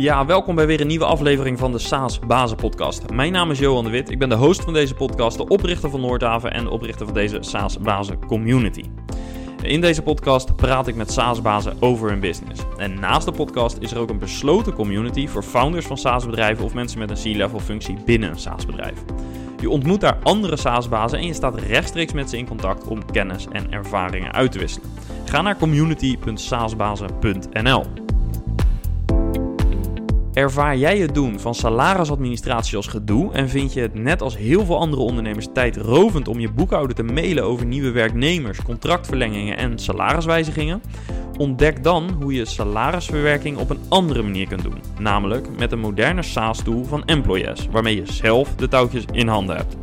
Ja, welkom bij weer een nieuwe aflevering van de SaaS Bazen Podcast. Mijn naam is Johan de Wit. Ik ben de host van deze podcast, de oprichter van Noordhaven en de oprichter van deze SaaS Bazen Community. In deze podcast praat ik met SaaS-bazen over hun business. En naast de podcast is er ook een besloten community voor founders van SaaS-bedrijven of mensen met een C-level functie binnen een SaaS-bedrijf. Je ontmoet daar andere SaaS-bazen en je staat rechtstreeks met ze in contact om kennis en ervaringen uit te wisselen. Ga naar community.saasbazen.nl. Ervaar jij het doen van salarisadministratie als gedoe en vind je het net als heel veel andere ondernemers tijdrovend om je boekhouder te mailen over nieuwe werknemers, contractverlengingen en salariswijzigingen? Ontdek dan hoe je salarisverwerking op een andere manier kunt doen, namelijk met een moderne SaaS-tool van Employees, waarmee je zelf de touwtjes in handen hebt.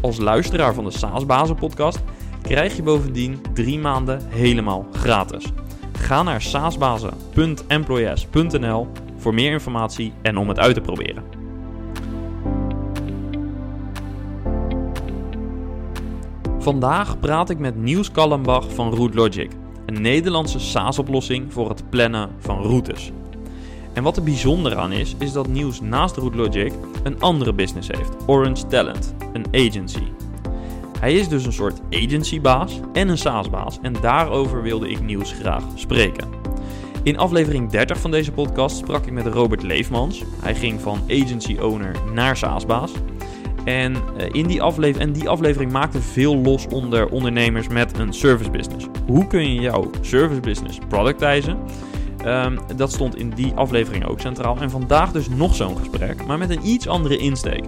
Als luisteraar van de SaaS Bazen podcast krijg je bovendien drie maanden helemaal gratis. Ga naar saasbazen.employees.nl voor meer informatie en om het uit te proberen. Vandaag praat ik met Niels Kallenbach van RouteLogic, een Nederlandse SaaS-oplossing voor het plannen van routes. En wat er bijzonder aan is, is dat Niels naast RouteLogic een andere business heeft, Orange Talent, een agency. Hij is dus een soort agencybaas en een SaaS-baas en daarover wilde ik Niels graag spreken. In aflevering 30 van deze podcast sprak ik met Robert Leefmans. Hij ging van agency owner naar SaaS-baas. En, eh, in die aflevering, en die aflevering maakte veel los onder ondernemers met een service business. Hoe kun je jouw service business productizen? Um, dat stond in die aflevering ook centraal. En vandaag dus nog zo'n gesprek, maar met een iets andere insteek.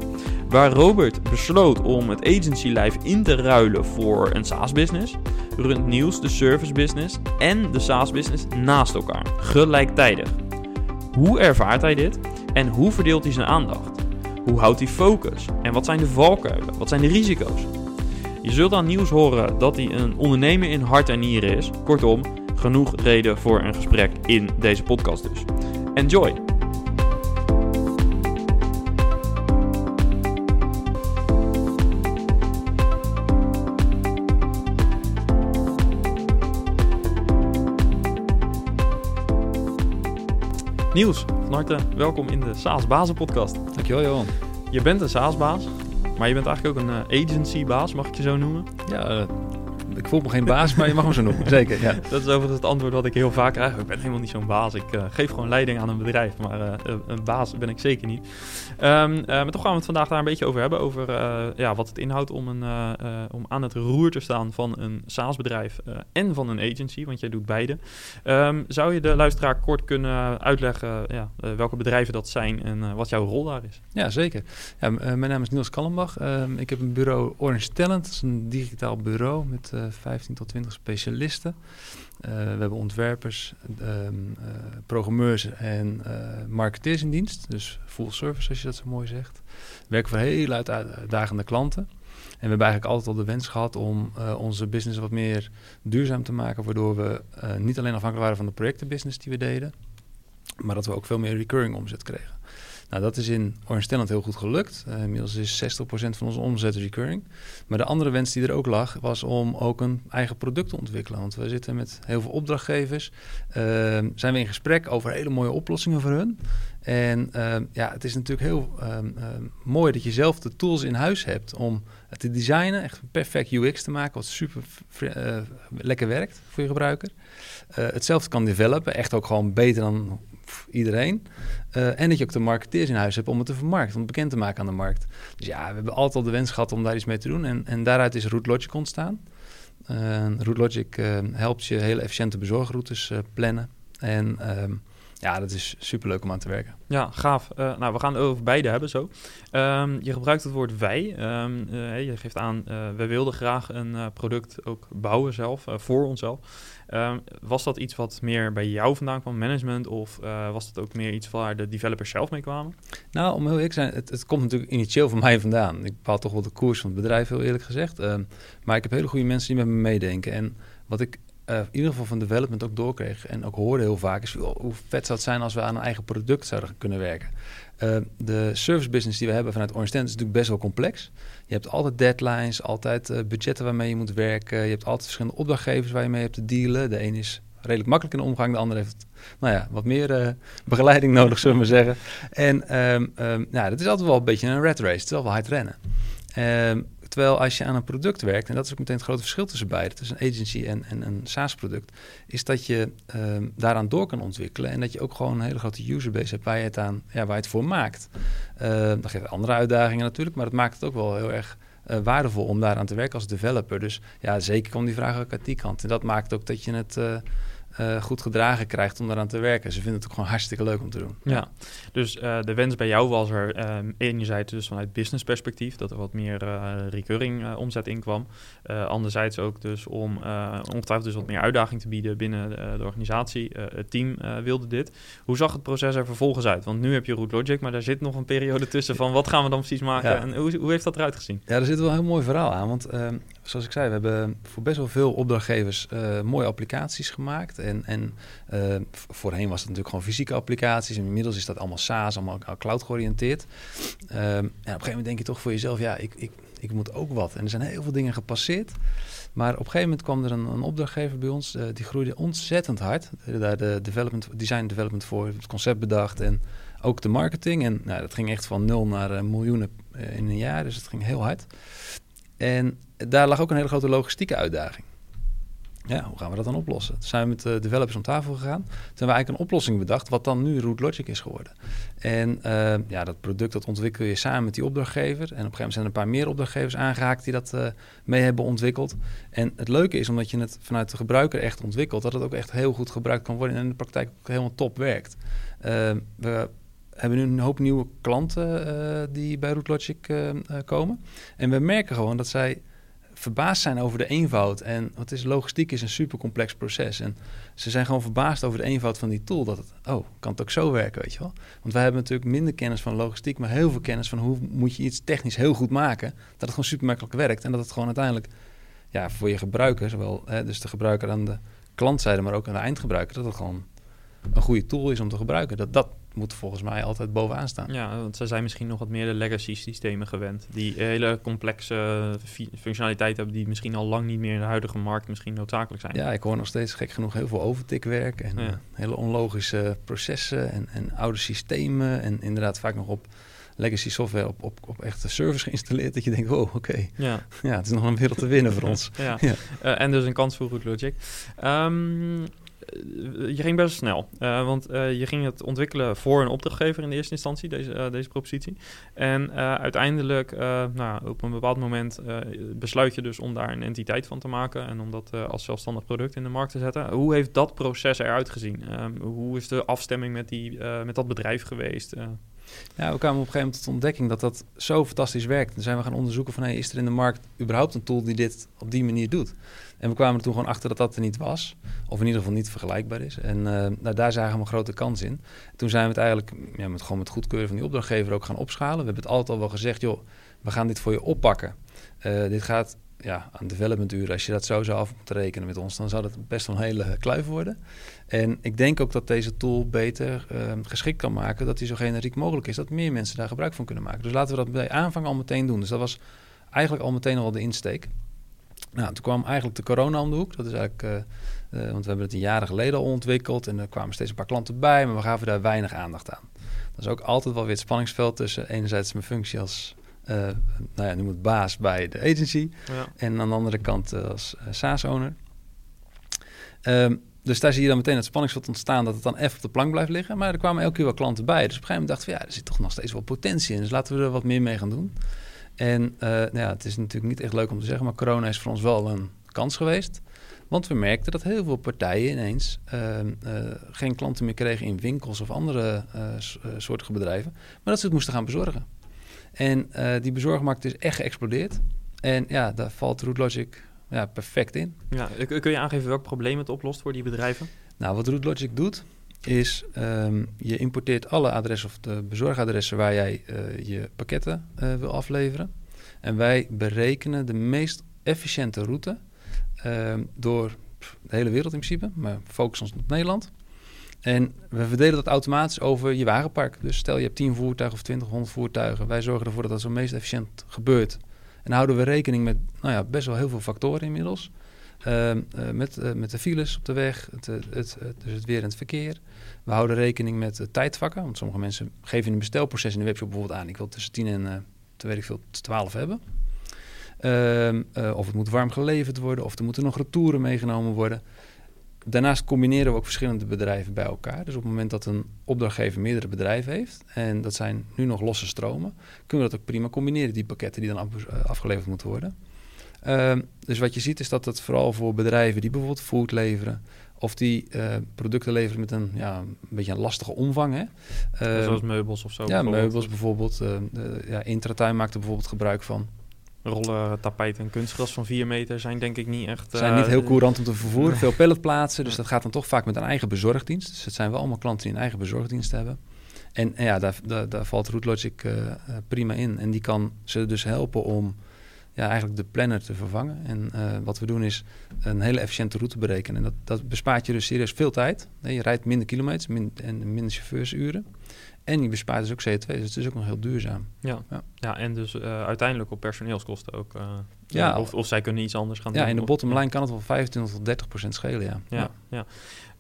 Waar Robert besloot om het agency lijf in te ruilen voor een SaaS-business, runt Niels de service business en de SaaS-business naast elkaar, gelijktijdig. Hoe ervaart hij dit en hoe verdeelt hij zijn aandacht? Hoe houdt hij focus? En wat zijn de valkuilen? Wat zijn de risico's? Je zult aan Niels horen dat hij een ondernemer in hart en nieren is. Kortom, genoeg reden voor een gesprek in deze podcast dus. Enjoy! Niels, van harte welkom in de SaaS Bazen podcast. Dankjewel Johan. Je bent een SaaS-baas, maar je bent eigenlijk ook een uh, agency-baas, mag ik je zo noemen? Ja, uh, ik voel me geen baas, maar je mag me zo noemen. Zeker, ja. Dat is overigens het antwoord wat ik heel vaak krijg. Ik ben helemaal niet zo'n baas. Ik uh, geef gewoon leiding aan een bedrijf, maar uh, een baas ben ik zeker niet. Um, maar toch gaan we het vandaag daar een beetje over hebben. Over ja, wat het inhoudt om, een, om aan het roer te staan van een SaaS-bedrijf en van een agency, want jij doet beide. Um, zou je de luisteraar kort kunnen uitleggen ja, welke bedrijven dat zijn en wat jouw rol daar is? Ja, zeker. Ja, mijn naam is Niels Kallenbach. Um, ik heb een bureau Orange Talent. Dat is een digitaal bureau met 15 tot 20 specialisten. Uh, we hebben ontwerpers, um, uh, programmeurs en uh, marketeers in dienst. Dus full service, als je dat zo mooi zegt. We werken voor heel uitdagende klanten. En we hebben eigenlijk altijd al de wens gehad om onze business wat meer duurzaam te maken. Waardoor we niet alleen afhankelijk waren van de projectenbusiness die we deden. Maar dat we ook veel meer recurring omzet kregen. Nou, dat is in Orange Talent heel goed gelukt. Uh, inmiddels is 60% van onze omzet recurring. Maar de andere wens die er ook lag, was om ook een eigen product te ontwikkelen. Want we zitten met heel veel opdrachtgevers. Uh, zijn we in gesprek over hele mooie oplossingen voor hun. En uh, ja, het is natuurlijk heel mooi dat je zelf de tools in huis hebt om te designen. Echt perfect UX te maken, wat super lekker werkt voor je gebruiker. hetzelfde kan developen, echt ook gewoon beter dan iedereen. Uh, en dat je ook de marketeers in huis hebt om het te vermarkten, om het bekend te maken aan de markt. Dus ja, we hebben altijd al de wens gehad om daar iets mee te doen. En, en daaruit is RouteLogic ontstaan. Uh, RouteLogic uh, helpt je hele efficiënte bezorgroutes plannen. En ehm, ja, dat is super leuk om aan te werken. Ja, gaaf. Uh, nou, we gaan het over beide hebben zo. Um, je gebruikt het woord wij. Um, uh, je geeft aan, uh, we wilden graag een product ook bouwen zelf, voor onszelf. Um, was dat iets wat meer bij jou vandaan kwam, management, of was dat ook meer iets waar de developers zelf mee kwamen? Nou, om heel eerlijk te zijn, het, het komt natuurlijk initieel van mij vandaan. Ik bepaal toch wel de koers van het bedrijf, heel eerlijk gezegd. maar ik heb hele goede mensen die met me meedenken. En wat ik uh, in ieder geval van development ook doorkreeg en ook hoorde heel vaak is hoe vet zou het zijn als we aan een eigen product zouden kunnen werken. Uh, de service business die we hebben vanuit Orange Tent is natuurlijk best wel complex. Je hebt altijd deadlines, altijd uh, budgetten waarmee je moet werken. Je hebt altijd verschillende opdrachtgevers waar je mee hebt te dealen. De een is redelijk makkelijk in de omgang. De ander heeft nou ja, wat meer begeleiding nodig, zullen we maar zeggen. En um, ja, dat is altijd wel een beetje een red race. Het is wel hard rennen. Um, Terwijl als je aan een product werkt, en dat is ook meteen het grote verschil tussen beide, tussen een agency en, en een SaaS-product, is dat je um, daaraan door kan ontwikkelen en dat je ook gewoon een hele grote userbase hebt waar je het, aan, ja, waar je het voor maakt. Uh, dat geeft andere uitdagingen natuurlijk, maar het maakt het ook wel heel erg uh, waardevol om daaraan te werken als developer. Dus ja, zeker komt die vraag ook uit die kant. En dat maakt ook dat je het. Uh, uh, goed gedragen krijgt om daaraan te werken. Ze vinden het ook gewoon hartstikke leuk om te doen. Ja, dus uh, de wens bij jou was er uh, enerzijds dus vanuit business perspectief... dat er wat meer recurring omzet in kwam. anderzijds ook dus om ongetwijfeld dus wat meer uitdaging te bieden binnen de, de organisatie. het team wilde dit. Hoe zag het proces er vervolgens uit? Want nu heb je Root Logic, maar daar zit nog een periode tussen van... wat gaan we dan precies maken ja. en hoe, hoe heeft dat eruit gezien? Ja, er zit wel een heel mooi verhaal aan, want ehm, zoals ik zei, we hebben voor best wel veel opdrachtgevers uh, mooie applicaties gemaakt. En, en uh, voorheen was het natuurlijk gewoon fysieke applicaties. En inmiddels is dat allemaal SaaS, allemaal cloud georiënteerd. En op een gegeven moment denk je toch voor jezelf, ja, ik, ik, ik moet ook wat. En er zijn heel veel dingen gepasseerd. Maar op een gegeven moment kwam er een, een opdrachtgever bij ons, uh, die groeide ontzettend hard. Daar de development, design development voor, het concept bedacht en ook de marketing. En nou, dat ging echt van nul naar miljoenen in een jaar, dus het ging heel hard. En daar lag ook een hele grote logistieke uitdaging. Ja, hoe gaan we dat dan oplossen? Toen zijn we met de developers om tafel gegaan. Toen hebben we eigenlijk een oplossing bedacht, wat dan nu Root Logic is geworden. En uh, ja, dat product dat ontwikkel je samen met die opdrachtgever. En op een gegeven moment zijn er een paar meer opdrachtgevers aangehaakt die dat uh, mee hebben ontwikkeld. En het leuke is, omdat je het vanuit de gebruiker echt ontwikkelt, dat het ook echt heel goed gebruikt kan worden en in de praktijk ook helemaal top werkt. We hebben nu een hoop nieuwe klanten die bij RootLogic uh, komen. En we merken gewoon dat zij verbaasd zijn over de eenvoud. En wat is logistiek is een super complex proces. En ze zijn gewoon verbaasd over de eenvoud van die tool. Dat het, oh, kan het ook zo werken, weet je wel? Want wij hebben natuurlijk minder kennis van logistiek, maar heel veel kennis van hoe moet je iets technisch heel goed maken. Dat het gewoon super makkelijk werkt. En dat het gewoon uiteindelijk ja, voor je gebruiker, zowel hè, dus de gebruiker aan de klantzijde, maar ook aan de eindgebruiker, dat het gewoon een goede tool is om te gebruiken. Dat dat moet volgens mij altijd bovenaan staan. Ja, want ze zijn misschien nog wat meer de legacy systemen gewend. Die hele complexe functionaliteit hebben die misschien al lang niet meer in de huidige markt misschien noodzakelijk zijn. Ja, ik hoor nog steeds gek genoeg heel veel overtikwerk en ja. hele onlogische processen en, en oude systemen en inderdaad vaak nog op legacy software op, op, op echte servers geïnstalleerd. Dat je denkt, oh, oké. Ja. ja, het is nog een wereld te winnen voor ons. ja. ja. Uh, en dus een kans voor Root Logic. Um, eh, je ging best snel. Uh, want uh, je ging het ontwikkelen voor een opdrachtgever in de eerste instantie, deze, deze propositie. En uiteindelijk, nou, op een bepaald moment besluit je dus om daar een entiteit van te maken en om dat als zelfstandig product in de markt te zetten. Hoe heeft dat proces eruit gezien? Ehm, hoe is de afstemming met, die, met dat bedrijf geweest? Ja, we kwamen op een gegeven moment tot de ontdekking dat dat zo fantastisch werkt. Dan zijn we gaan onderzoeken van, hey, is er in de markt überhaupt een tool die dit op die manier doet? En we kwamen er toen gewoon achter dat dat er niet was. Of in ieder geval niet vergelijkbaar is. En uh, nou, daar zagen we een grote kans in. Toen zijn we het eigenlijk ja, met, gewoon met goedkeuren van die opdrachtgever ook gaan opschalen. We hebben het altijd al wel gezegd, joh, we gaan dit voor je oppakken. Uh, dit gaat ja, aan development uren, als je dat zo zou af moeten rekenen met ons, dan zou dat best wel een hele kluif worden. En ik denk ook dat deze tool beter uh, geschikt kan maken, dat die zo generiek mogelijk is, dat meer mensen daar gebruik van kunnen maken. Dus laten we dat bij aanvang al meteen doen. Dus dat was eigenlijk al meteen al de insteek. Nou, toen kwam eigenlijk de corona om de hoek. Dat is eigenlijk, uh, uh, want we hebben het een jaren geleden al ontwikkeld en er kwamen steeds een paar klanten bij, maar we gaven daar weinig aandacht aan. Dat is ook altijd wel weer het spanningsveld tussen enerzijds mijn functie als nou ja, noem het baas bij de agency. Ja. En aan de andere kant als SaaS-owner. Um, dus daar zie je dan meteen het spanningsveld ontstaan dat het dan even op de plank blijft liggen. Maar er kwamen elke keer wel klanten bij. Dus op een gegeven moment dachten we, ja, er zit toch nog steeds wel potentie in. Dus laten we er wat meer mee gaan doen. En uh, nou ja, het is natuurlijk niet echt leuk om te zeggen, maar corona is voor ons wel een kans geweest. Want we merkten dat heel veel partijen ineens uh, uh, geen klanten meer kregen in winkels of andere soorten bedrijven. Maar dat ze het moesten gaan bezorgen. En die bezorgmarkt is echt geëxplodeerd. En ja, daar valt RootLogic ja, perfect in. Ja, kun je aangeven welk probleem het oplost voor die bedrijven? Nou, wat RootLogic doet, is um, je importeert alle adressen of de bezorgadressen waar jij uh, je pakketten uh, wil afleveren. En wij berekenen de meest efficiënte route uh, door de hele wereld in principe, maar focussen ons op Nederland. En we verdelen dat automatisch over je wagenpark. Dus stel je hebt 10 voertuigen of 20, 100 voertuigen. Wij zorgen ervoor dat dat zo meest efficiënt gebeurt. En houden we rekening met nou ja, best wel heel veel factoren inmiddels. Ehm, eh, met, eh, met de files op de weg, het, het, dus het weer en het verkeer. We houden rekening met tijdvakken. Want sommige mensen geven in een bestelproces in de webshop bijvoorbeeld aan... ik wil tussen 10 en uh, weet ik veel, 12 hebben. Ehm, of het moet warm geleverd worden, of er moeten nog retouren meegenomen worden. Daarnaast combineren we ook verschillende bedrijven bij elkaar. Dus op het moment dat een opdrachtgever meerdere bedrijven heeft, en dat zijn nu nog losse stromen, kunnen we dat ook prima combineren, die pakketten die dan afgeleverd moeten worden. Ehm, dus wat je ziet is dat het vooral voor bedrijven die bijvoorbeeld food leveren, of die uh, producten leveren met een, ja, een beetje een lastige omvang. Hè? Uh, Zoals meubels of zo? Ja, meubels bijvoorbeeld. Uh, ja, Intratuin maakt er bijvoorbeeld gebruik van. Rollen, tapijt en kunstgras van 4 meter zijn denk ik niet echt... zijn niet heel courant om te vervoeren. Veel palletplaatsen, dus dat gaat dan toch vaak met een eigen bezorgdienst. Dus het zijn wel allemaal klanten die een eigen bezorgdienst hebben. En, ja, daar, daar, daar valt Rootlogic prima in. En die kan ze dus helpen om ja, eigenlijk de planner te vervangen. En uh, wat we doen is een hele efficiënte route berekenen. En dat, dat bespaart je dus serieus veel tijd. je rijdt minder kilometers min, en minder chauffeursuren. En je bespaart dus ook CO2, dus het is ook nog heel duurzaam. Ja, ja. ja en dus uh, uiteindelijk op personeelskosten ook. Uh, ja, of, of zij kunnen iets anders gaan ja, doen. Ja, in de bottom line kan het wel 25 tot 30 procent schelen, ja. Ja, ja.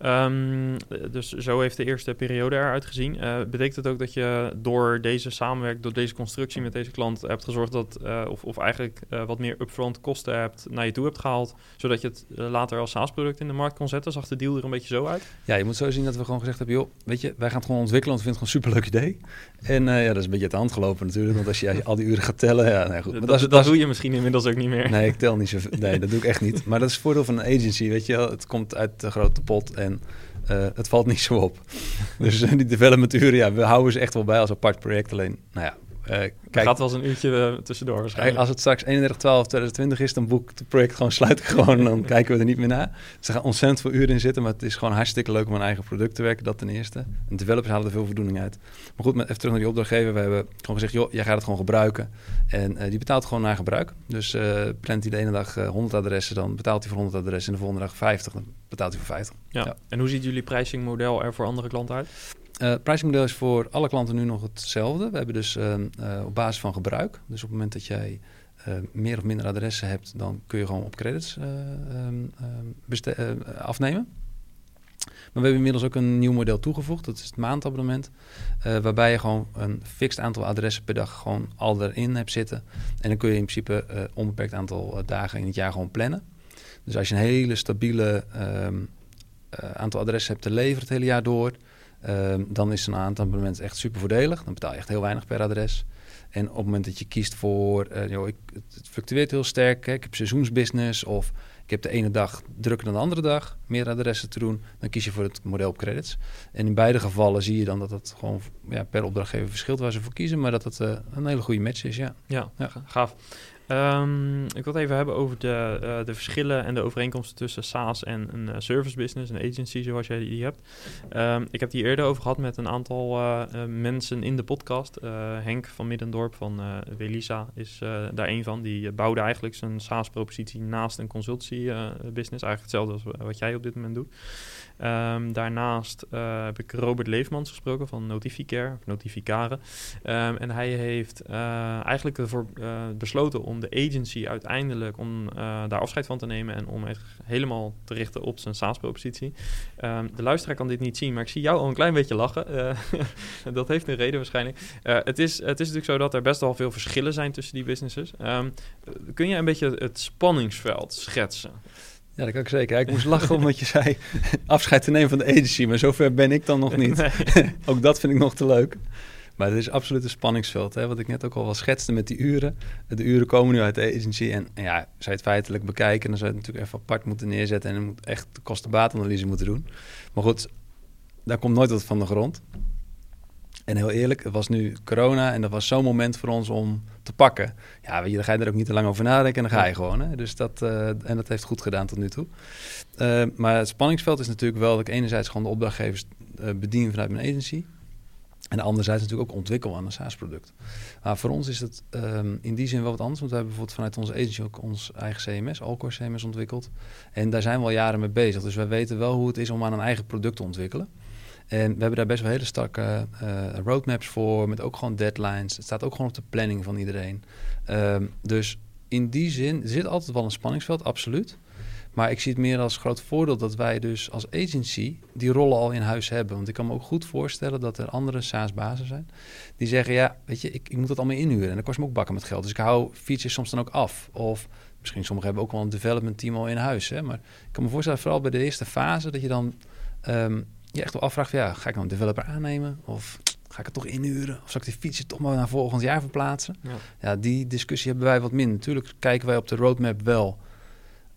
Um, dus zo heeft de eerste periode eruit gezien. Uh, betekent het ook dat je door deze samenwerking, door deze constructie met deze klant hebt gezorgd dat, uh, of, of eigenlijk uh, wat meer upfront kosten hebt naar je toe hebt gehaald, zodat je het later als SaaS-product in de markt kon zetten? Zag de deal er een beetje zo uit? Ja, je moet zo zien dat we gewoon gezegd hebben, joh, weet je, wij gaan het gewoon ontwikkelen, want we vinden het gewoon een superleuk idee. En ja, dat is een beetje uit de hand gelopen natuurlijk, want als je al die uren gaat tellen, ja, nee, goed. Maar dat, dat, dat, doe je misschien inmiddels ook niet meer. Nee, ik tel niet zoveel. Nee, dat doe ik echt niet. Maar dat is het voordeel van een agency, weet je wel. Het komt uit de grote pot en uh, het valt niet zo op. dus uh, die development uren, ja, we houden ze echt wel bij als apart project. Alleen, nou ja, uh, kijk, gaat wel eens een uurtje uh, tussendoor waarschijnlijk. Als het straks 31-12-2020 is, dan boek het project gewoon, sluit ik gewoon en dan kijken we er niet meer naar. Dus er gaan ontzettend veel uren in zitten, maar het is gewoon hartstikke leuk om een eigen product te werken, dat ten eerste. En developers halen er veel voldoening uit. Maar goed, met, even terug naar die opdrachtgever. We hebben gewoon gezegd, joh, jij gaat het gewoon gebruiken. En uh, die betaalt gewoon naar gebruik. Dus plant hij de ene dag 100 adressen, dan betaalt hij voor 100 adressen. En de volgende dag 50, dan betaalt hij voor 50. Ja. ja. En hoe ziet jullie pricingmodel er voor andere klanten uit? Uh, pricingmodel is voor alle klanten nu nog hetzelfde. We hebben dus uh, uh, op basis van gebruik. Dus op het moment dat jij meer of minder adressen hebt, dan kun je gewoon op credits um, afnemen. Maar we hebben inmiddels ook een nieuw model toegevoegd. Dat is het maandabonnement. waarbij je gewoon een fixed aantal adressen per dag gewoon al erin hebt zitten. En dan kun je in principe een onbeperkt aantal dagen in het jaar gewoon plannen. Dus als je een hele stabiele aantal adressen hebt te leveren het hele jaar door Um, dan is een aantal abonnement echt super voordelig. Dan betaal je echt heel weinig per adres. En op het moment dat je kiest voor, uh, joh, ik, het fluctueert heel sterk. Hè, ik heb seizoensbusiness of ik heb de ene dag drukker dan de andere dag, meer adressen te doen. Dan kies je voor het model op credits. En in beide gevallen zie je dan dat het gewoon ja, per opdrachtgever verschilt waar ze voor kiezen. Maar dat het uh, een hele goede match is, ja. Ja, ja. gaaf. Um, ik wil het even hebben over de, uh, de verschillen en de overeenkomsten tussen SaaS en een uh, service business, een agency zoals jij die hebt. Um, ik heb die eerder over gehad met een aantal uh, mensen in de podcast. Henk van Middendorp van Welisa is daar een van. Die bouwde eigenlijk zijn SaaS-propositie naast een consultancy business. Eigenlijk hetzelfde als wat jij op dit moment doet. Um, daarnaast uh, heb ik Robert Leefmans gesproken van Notificare, of Notificare. Um, en hij heeft uh, eigenlijk ervoor uh, besloten om de agency uiteindelijk om daar afscheid van te nemen en om echt helemaal te richten op zijn SaaS-propositie. Um, de luisteraar kan dit niet zien, maar ik zie jou al een klein beetje lachen. dat heeft een reden waarschijnlijk. het, is, het is natuurlijk zo dat er best wel veel verschillen zijn tussen die businesses. kun je een beetje het spanningsveld schetsen? Ja, dat kan ik zeker. Ik moest lachen omdat je zei afscheid te nemen van de agency, maar zover ben ik dan nog niet. ook dat vind ik nog te leuk. Maar het is absoluut een spanningsveld. Hè? Wat ik net ook al wel schetste met die uren. De uren komen nu uit de agency. En, en ja, zou je het feitelijk bekijken, dan zou je het natuurlijk even apart moeten neerzetten. En dan moet echt de kosten-baatanalyse moeten doen. Maar goed, daar komt nooit wat van de grond. En heel eerlijk, het was nu corona en dat was zo'n moment voor ons om te pakken. Ja, weet je, dan ga je er ook niet te lang over nadenken en dan ga je gewoon. Hè? Dus dat, uh, en dat heeft goed gedaan tot nu toe. Uh, maar het spanningsveld is natuurlijk wel dat ik enerzijds gewoon de opdrachtgevers uh, bedien vanuit mijn agency. En anderzijds natuurlijk ook ontwikkel aan een SaaS-product. Maar voor ons is het um, in die zin wel wat anders. Want we hebben bijvoorbeeld vanuit onze agency ook ons eigen CMS, Alcor CMS, ontwikkeld. En daar zijn we al jaren mee bezig. Dus wij weten wel hoe het is om aan een eigen product te ontwikkelen. En we hebben daar best wel hele starke uh, roadmaps voor, met ook gewoon deadlines. Het staat ook gewoon op de planning van iedereen. Um, dus in die zin zit altijd wel een spanningsveld, absoluut. Maar ik zie het meer als groot voordeel dat wij dus als agency die rollen al in huis hebben. Want ik kan me ook goed voorstellen dat er andere SaaS-bazen zijn die zeggen, ja, weet je, ik, ik moet dat allemaal inhuren en dat kost me ook bakken met geld. Dus ik hou features soms dan ook af. Of misschien sommigen hebben ook wel een development team al in huis. Hè? Maar ik kan me voorstellen, vooral bij de eerste fase, dat je dan um, je echt wel afvraagt, ja, ga ik nou een developer aannemen? Of ga ik het toch inhuren? Of zal ik die feature toch maar naar volgend jaar verplaatsen? Ja. ja, die discussie hebben wij wat minder. Natuurlijk kijken wij op de roadmap wel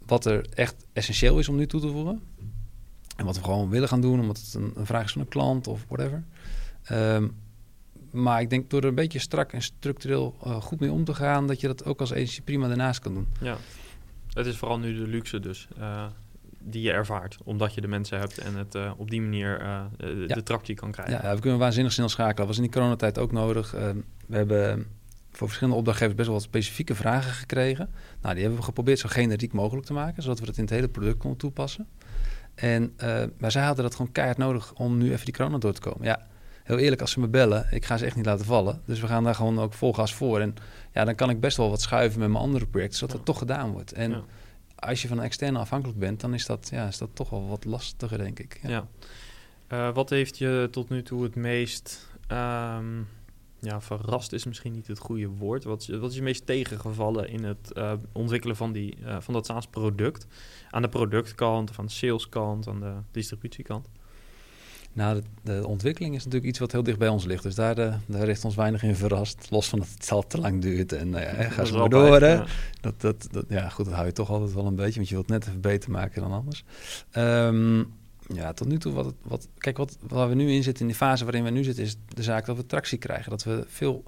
wat er echt essentieel is om nu toe te voegen. En wat we gewoon willen gaan doen, omdat het een, een vraag is van een klant of whatever. Um, maar ik denk door er een beetje strak en structureel uh, goed mee om te gaan, dat je dat ook als agency prima daarnaast kan doen. Ja, het is vooral nu de luxe dus. Uh, die je ervaart, omdat je de mensen hebt en het uh, op die manier de, ja. de tractie kan krijgen. Ja, we kunnen waanzinnig snel schakelen. Dat was in die coronatijd ook nodig. we hebben voor verschillende opdrachtgevers best wel wat specifieke vragen gekregen. Nou, die hebben we geprobeerd zo generiek mogelijk te maken, zodat we dat in het hele product konden toepassen. En maar zij hadden dat gewoon keihard nodig om nu even die corona door te komen. Ja, heel eerlijk, als ze me bellen, ik ga ze echt niet laten vallen. Dus we gaan daar gewoon ook vol gas voor. En ja, dan kan ik best wel wat schuiven met mijn andere projecten, zodat het toch gedaan wordt. En als je van een externe afhankelijk bent, dan is dat, ja, is dat toch wel wat lastiger, denk ik. Ja. Uh, wat heeft je tot nu toe het meest um, ja, verrast is misschien niet het goede woord. Wat, wat is je meest tegengevallen in het uh, ontwikkelen van, die, uh, van dat SaaS-product? Aan de productkant, of de saleskant, aan de distributiekant? Nou, de, de, ontwikkeling is natuurlijk iets wat heel dicht bij ons ligt. Dus daar, de, daar heeft ons weinig in verrast. Los van dat het zelf te lang duurt. En uh, ja, ga zo maar door. Dat, dat, dat, ja, goed, dat hou je toch altijd wel een beetje. Want je wilt net even beter maken dan anders. Um, ja, tot nu toe wat, wat kijk, wat, waar we nu in zitten, in die fase waarin we nu zitten, is de zaak dat we tractie krijgen. Dat we veel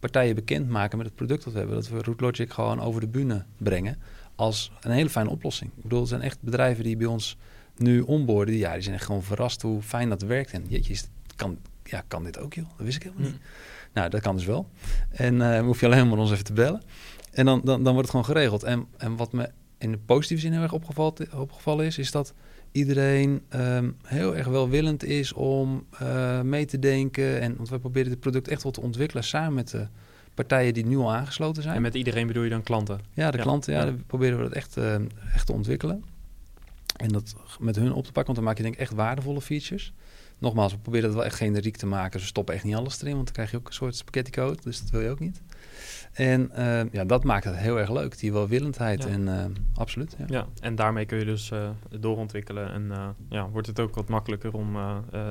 partijen bekend maken met het product dat we hebben. Dat we Root Logic gewoon over de bühne brengen als een hele fijne oplossing. Ik bedoel, er zijn echt bedrijven die bij ons nu onboorden, ja, die zijn echt gewoon verrast hoe fijn dat werkt. En jeetje, kan, ja, kan dit ook, joh? Dat wist ik helemaal niet. Hmm. Nou, dat kan dus wel. En uh, hoef je alleen maar ons even te bellen. En dan, dan, dan wordt het gewoon geregeld. En, en wat me in de positieve zin heel erg opgevallen, opgevallen is, is dat iedereen um, heel erg welwillend is om uh, mee te denken. En, want we proberen het product echt wel te ontwikkelen samen met de partijen die nu al aangesloten zijn. En met iedereen bedoel je dan klanten? Ja, de klanten, ja, Dan proberen we dat echt, uh, echt te ontwikkelen. En dat met hun op te pakken, want dan maak je denk ik echt waardevolle features. Nogmaals, we proberen het wel echt generiek te maken. Ze stoppen echt niet alles erin, want dan krijg je ook een soort spaghetti code. Dus dat wil je ook niet. En uh, ja, dat maakt het heel erg leuk, die welwillendheid. Ja. En uh, absoluut. Ja. ja. en daarmee kun je dus uh, doorontwikkelen. En ja, wordt het ook wat makkelijker om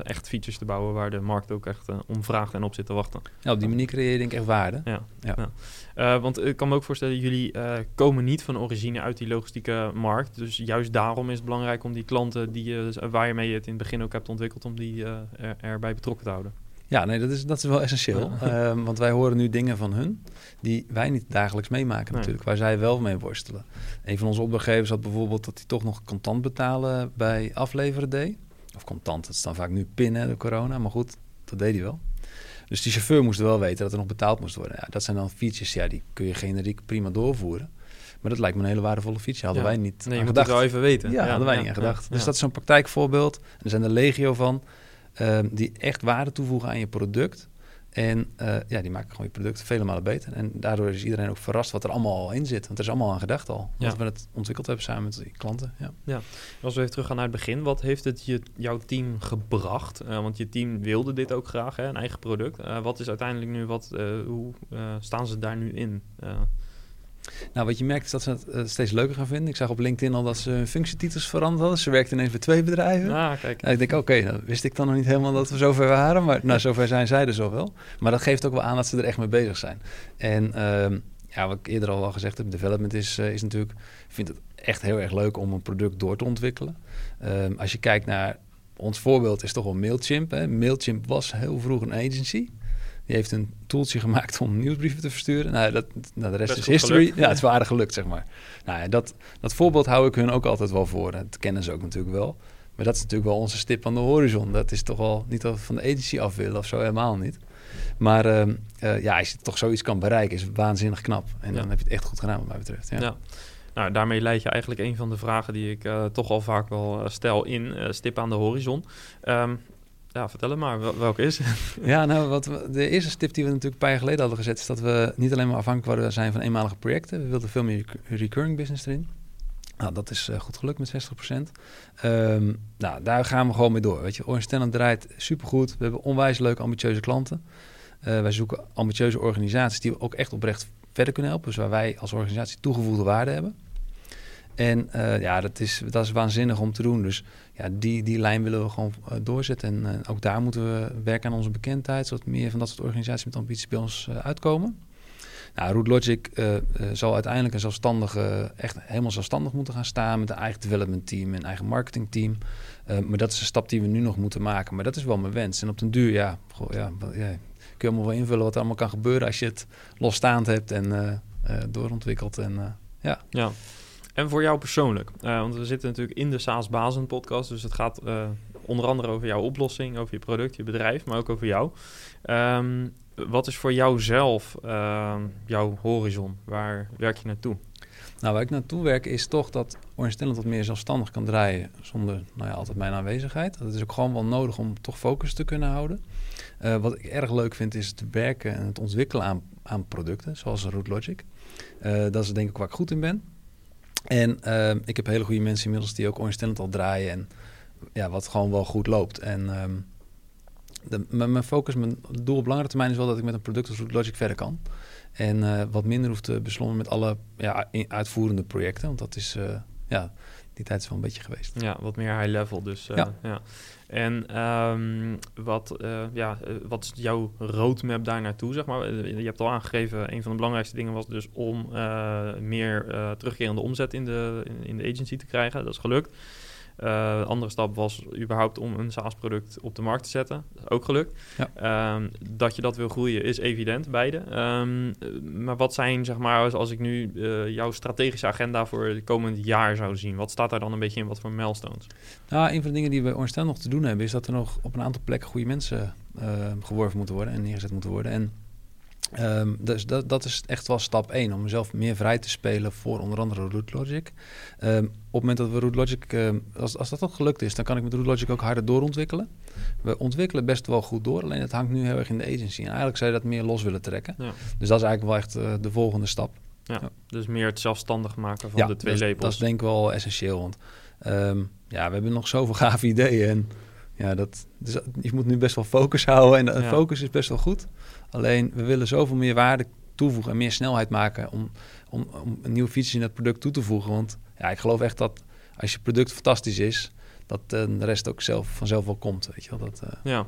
echt features te bouwen waar de markt ook echt om vraagt en op zit te wachten. Ja, op die manier creëer je denk ik echt waarde. Ja, ja. want ik kan me ook voorstellen, jullie komen niet van origine uit die logistieke markt. Dus juist daarom is het belangrijk om die klanten die, waar je mee het in het begin ook hebt ontwikkeld, om die er, erbij betrokken te houden. Ja, nee, dat is, dat is wel essentieel. Um, want wij horen nu dingen van hun die wij niet dagelijks meemaken natuurlijk, waar zij wel mee worstelen. Een van onze opdrachtgevers had bijvoorbeeld dat hij toch nog contant betalen bij afleveren deed. Of contant, het staan vaak nu pinnen, de corona, maar goed, dat deed hij wel. Dus die chauffeur moest wel weten dat er nog betaald moest worden. Ja, dat zijn dan features, ja, die kun je generiek prima doorvoeren. Maar dat lijkt me een hele waardevolle feature. Hadden wij niet nee, je moet gedacht. het wel even weten. Ja, hadden wij niet aan gedacht. Dus dat is zo'n praktijkvoorbeeld. En er zijn er legio van. Ehm, die echt waarde toevoegen aan je product. En uh, ja, die maken gewoon je product vele malen beter. En daardoor is iedereen ook verrast wat er allemaal al in zit. Want er is allemaal aan gedacht al. Ja. we het ontwikkeld hebben samen met die klanten. Ja. ja. Als we even teruggaan naar het begin. Wat heeft het je, jouw team gebracht? Uh, want je team wilde dit ook graag, hè, een eigen product. Uh, wat is uiteindelijk nu, wat, hoe staan ze daar nu in? Nou, wat je merkt is dat ze het uh, steeds leuker gaan vinden. Ik zag op LinkedIn al dat ze hun functietitels veranderd hadden. Ze werkten ineens bij twee bedrijven. Ah, kijk. Nou, ik denk, oké, okay, wist ik dan nog niet helemaal dat we zover waren. Maar nou, zover zijn zij dus al wel. Maar dat geeft ook wel aan dat ze er echt mee bezig zijn. En uh, ja, wat ik eerder al, al gezegd heb, development is, uh, is natuurlijk... Ik vind het echt heel erg leuk om een product door te ontwikkelen. Ehm, als je kijkt naar... Ons voorbeeld is toch wel Mailchimp. Hè? Mailchimp was heel vroeg een agency. Die heeft een toeltje gemaakt om nieuwsbrieven te versturen. Nou, dat, nou, de rest is history. Ja, het is waardig gelukt, zeg maar. Nou, dat, dat voorbeeld hou ik hun ook altijd wel voor. Dat kennen ze ook natuurlijk wel. Maar dat is natuurlijk wel onze stip aan de horizon. Dat is toch wel niet dat we van de agency af willen of zo, helemaal niet. Maar uh, uh, ja, als je toch zoiets kan bereiken, is waanzinnig knap. En dan heb je het echt goed gedaan, wat mij betreft. Ja. ja. Nou, daarmee leid je eigenlijk een van de vragen die ik uh, toch al vaak wel stel in, stip aan de horizon. Um, ja, vertel het maar. Welke is Ja, nou, wat we, de eerste stip die we natuurlijk een paar jaar geleden hadden gezet... is dat we niet alleen maar afhankelijk zijn van eenmalige projecten. We wilden veel meer recurring business erin. Nou, dat is goed gelukt met 60%. Um, nou, daar gaan we gewoon mee door. Weet je, Orange Talent draait supergoed. We hebben onwijs leuke, ambitieuze klanten. wij zoeken ambitieuze organisaties die we ook echt oprecht verder kunnen helpen. Dus waar wij als organisatie toegevoegde waarde hebben. En uh, ja, dat is, dat is waanzinnig om te doen. Dus ja, die, die lijn willen we gewoon uh, doorzetten. En uh, ook daar moeten we werken aan onze bekendheid, zodat meer van dat soort organisaties met ambities bij ons uitkomen. Nou, Root Logic zal uiteindelijk een zelfstandige, echt helemaal zelfstandig moeten gaan staan met een eigen development team en eigen marketing team. maar dat is een stap die we nu nog moeten maken. Maar dat is wel mijn wens. En op den duur, ja, ja, ja kun je allemaal wel invullen wat er allemaal kan gebeuren als je het losstaand hebt en doorontwikkelt. En, ja. ja. En voor jou persoonlijk, uh, want we zitten natuurlijk in de SaaS Bazen podcast, dus het gaat uh, onder andere over jouw oplossing, over je product, je bedrijf, maar ook over jou. Um, wat is voor jou zelf uh, jouw horizon? Waar werk je naartoe? Nou, waar ik naartoe werk is toch dat Orange wat meer zelfstandig kan draaien zonder nou ja, altijd mijn aanwezigheid. Dat is ook gewoon wel nodig om toch focus te kunnen houden. Uh, wat ik erg leuk vind is het werken en het ontwikkelen aan, aan producten, zoals Root Logic. Uh, dat is denk ik waar ik goed in ben. En ehm, ik heb hele goede mensen inmiddels die ook Orange al draaien. En ja, wat gewoon wel goed loopt. En ehm, de, mijn focus, mijn doel op langere termijn is wel dat ik met een product als Logic verder kan. En uh, wat minder hoeft te beslommen met alle ja, uitvoerende projecten. Want dat is, uh, ja, die tijd is wel een beetje geweest. Ja, wat meer high level dus. Uh, ja. ja. En um, wat, uh, ja, wat is jouw roadmap daar naartoe, zeg maar? Je hebt al aangegeven, een van de belangrijkste dingen was dus om meer terugkerende omzet in de, in de agency te krijgen. Dat is gelukt. Uh, andere stap was überhaupt om een SaaS-product op de markt te zetten. Dat is ook gelukt. Ja. Um, dat je dat wil groeien is evident, beide. Um, maar wat zijn, zeg maar, als ik nu uh, jouw strategische agenda voor het komend jaar zou zien? Wat staat daar dan een beetje in? Wat voor milestones? Nou, een van de dingen die we ontstaan nog te doen hebben... is dat er nog op een aantal plekken goede mensen uh, geworven moeten worden... en neergezet moeten worden. En Um, dus dat, dat is echt wel stap 1, om mezelf meer vrij te spelen voor onder andere Root Logic. Um, op het moment dat we Root Logic, um, als, als dat ook gelukt is, dan kan ik met Root Logic ook harder doorontwikkelen. We ontwikkelen best wel goed door, alleen het hangt nu heel erg in de agency. En eigenlijk zou je dat meer los willen trekken. Ja. Dus dat is eigenlijk wel echt uh, de volgende stap. Ja, ja, Dus meer het zelfstandig maken van de twee labels. dat is denk ik wel essentieel, want ja, we hebben nog zoveel gave ideeën en ja, dat, dus je moet nu best wel focus houden en de focus is best wel goed. Alleen we willen zoveel meer waarde toevoegen en meer snelheid maken om, om, om een nieuwe feature in het product toe te voegen. Want ja, ik geloof echt dat als je product fantastisch is, dat uh, de rest ook zelf, vanzelf wel komt. Weet je wel? Dat, uh... Ja,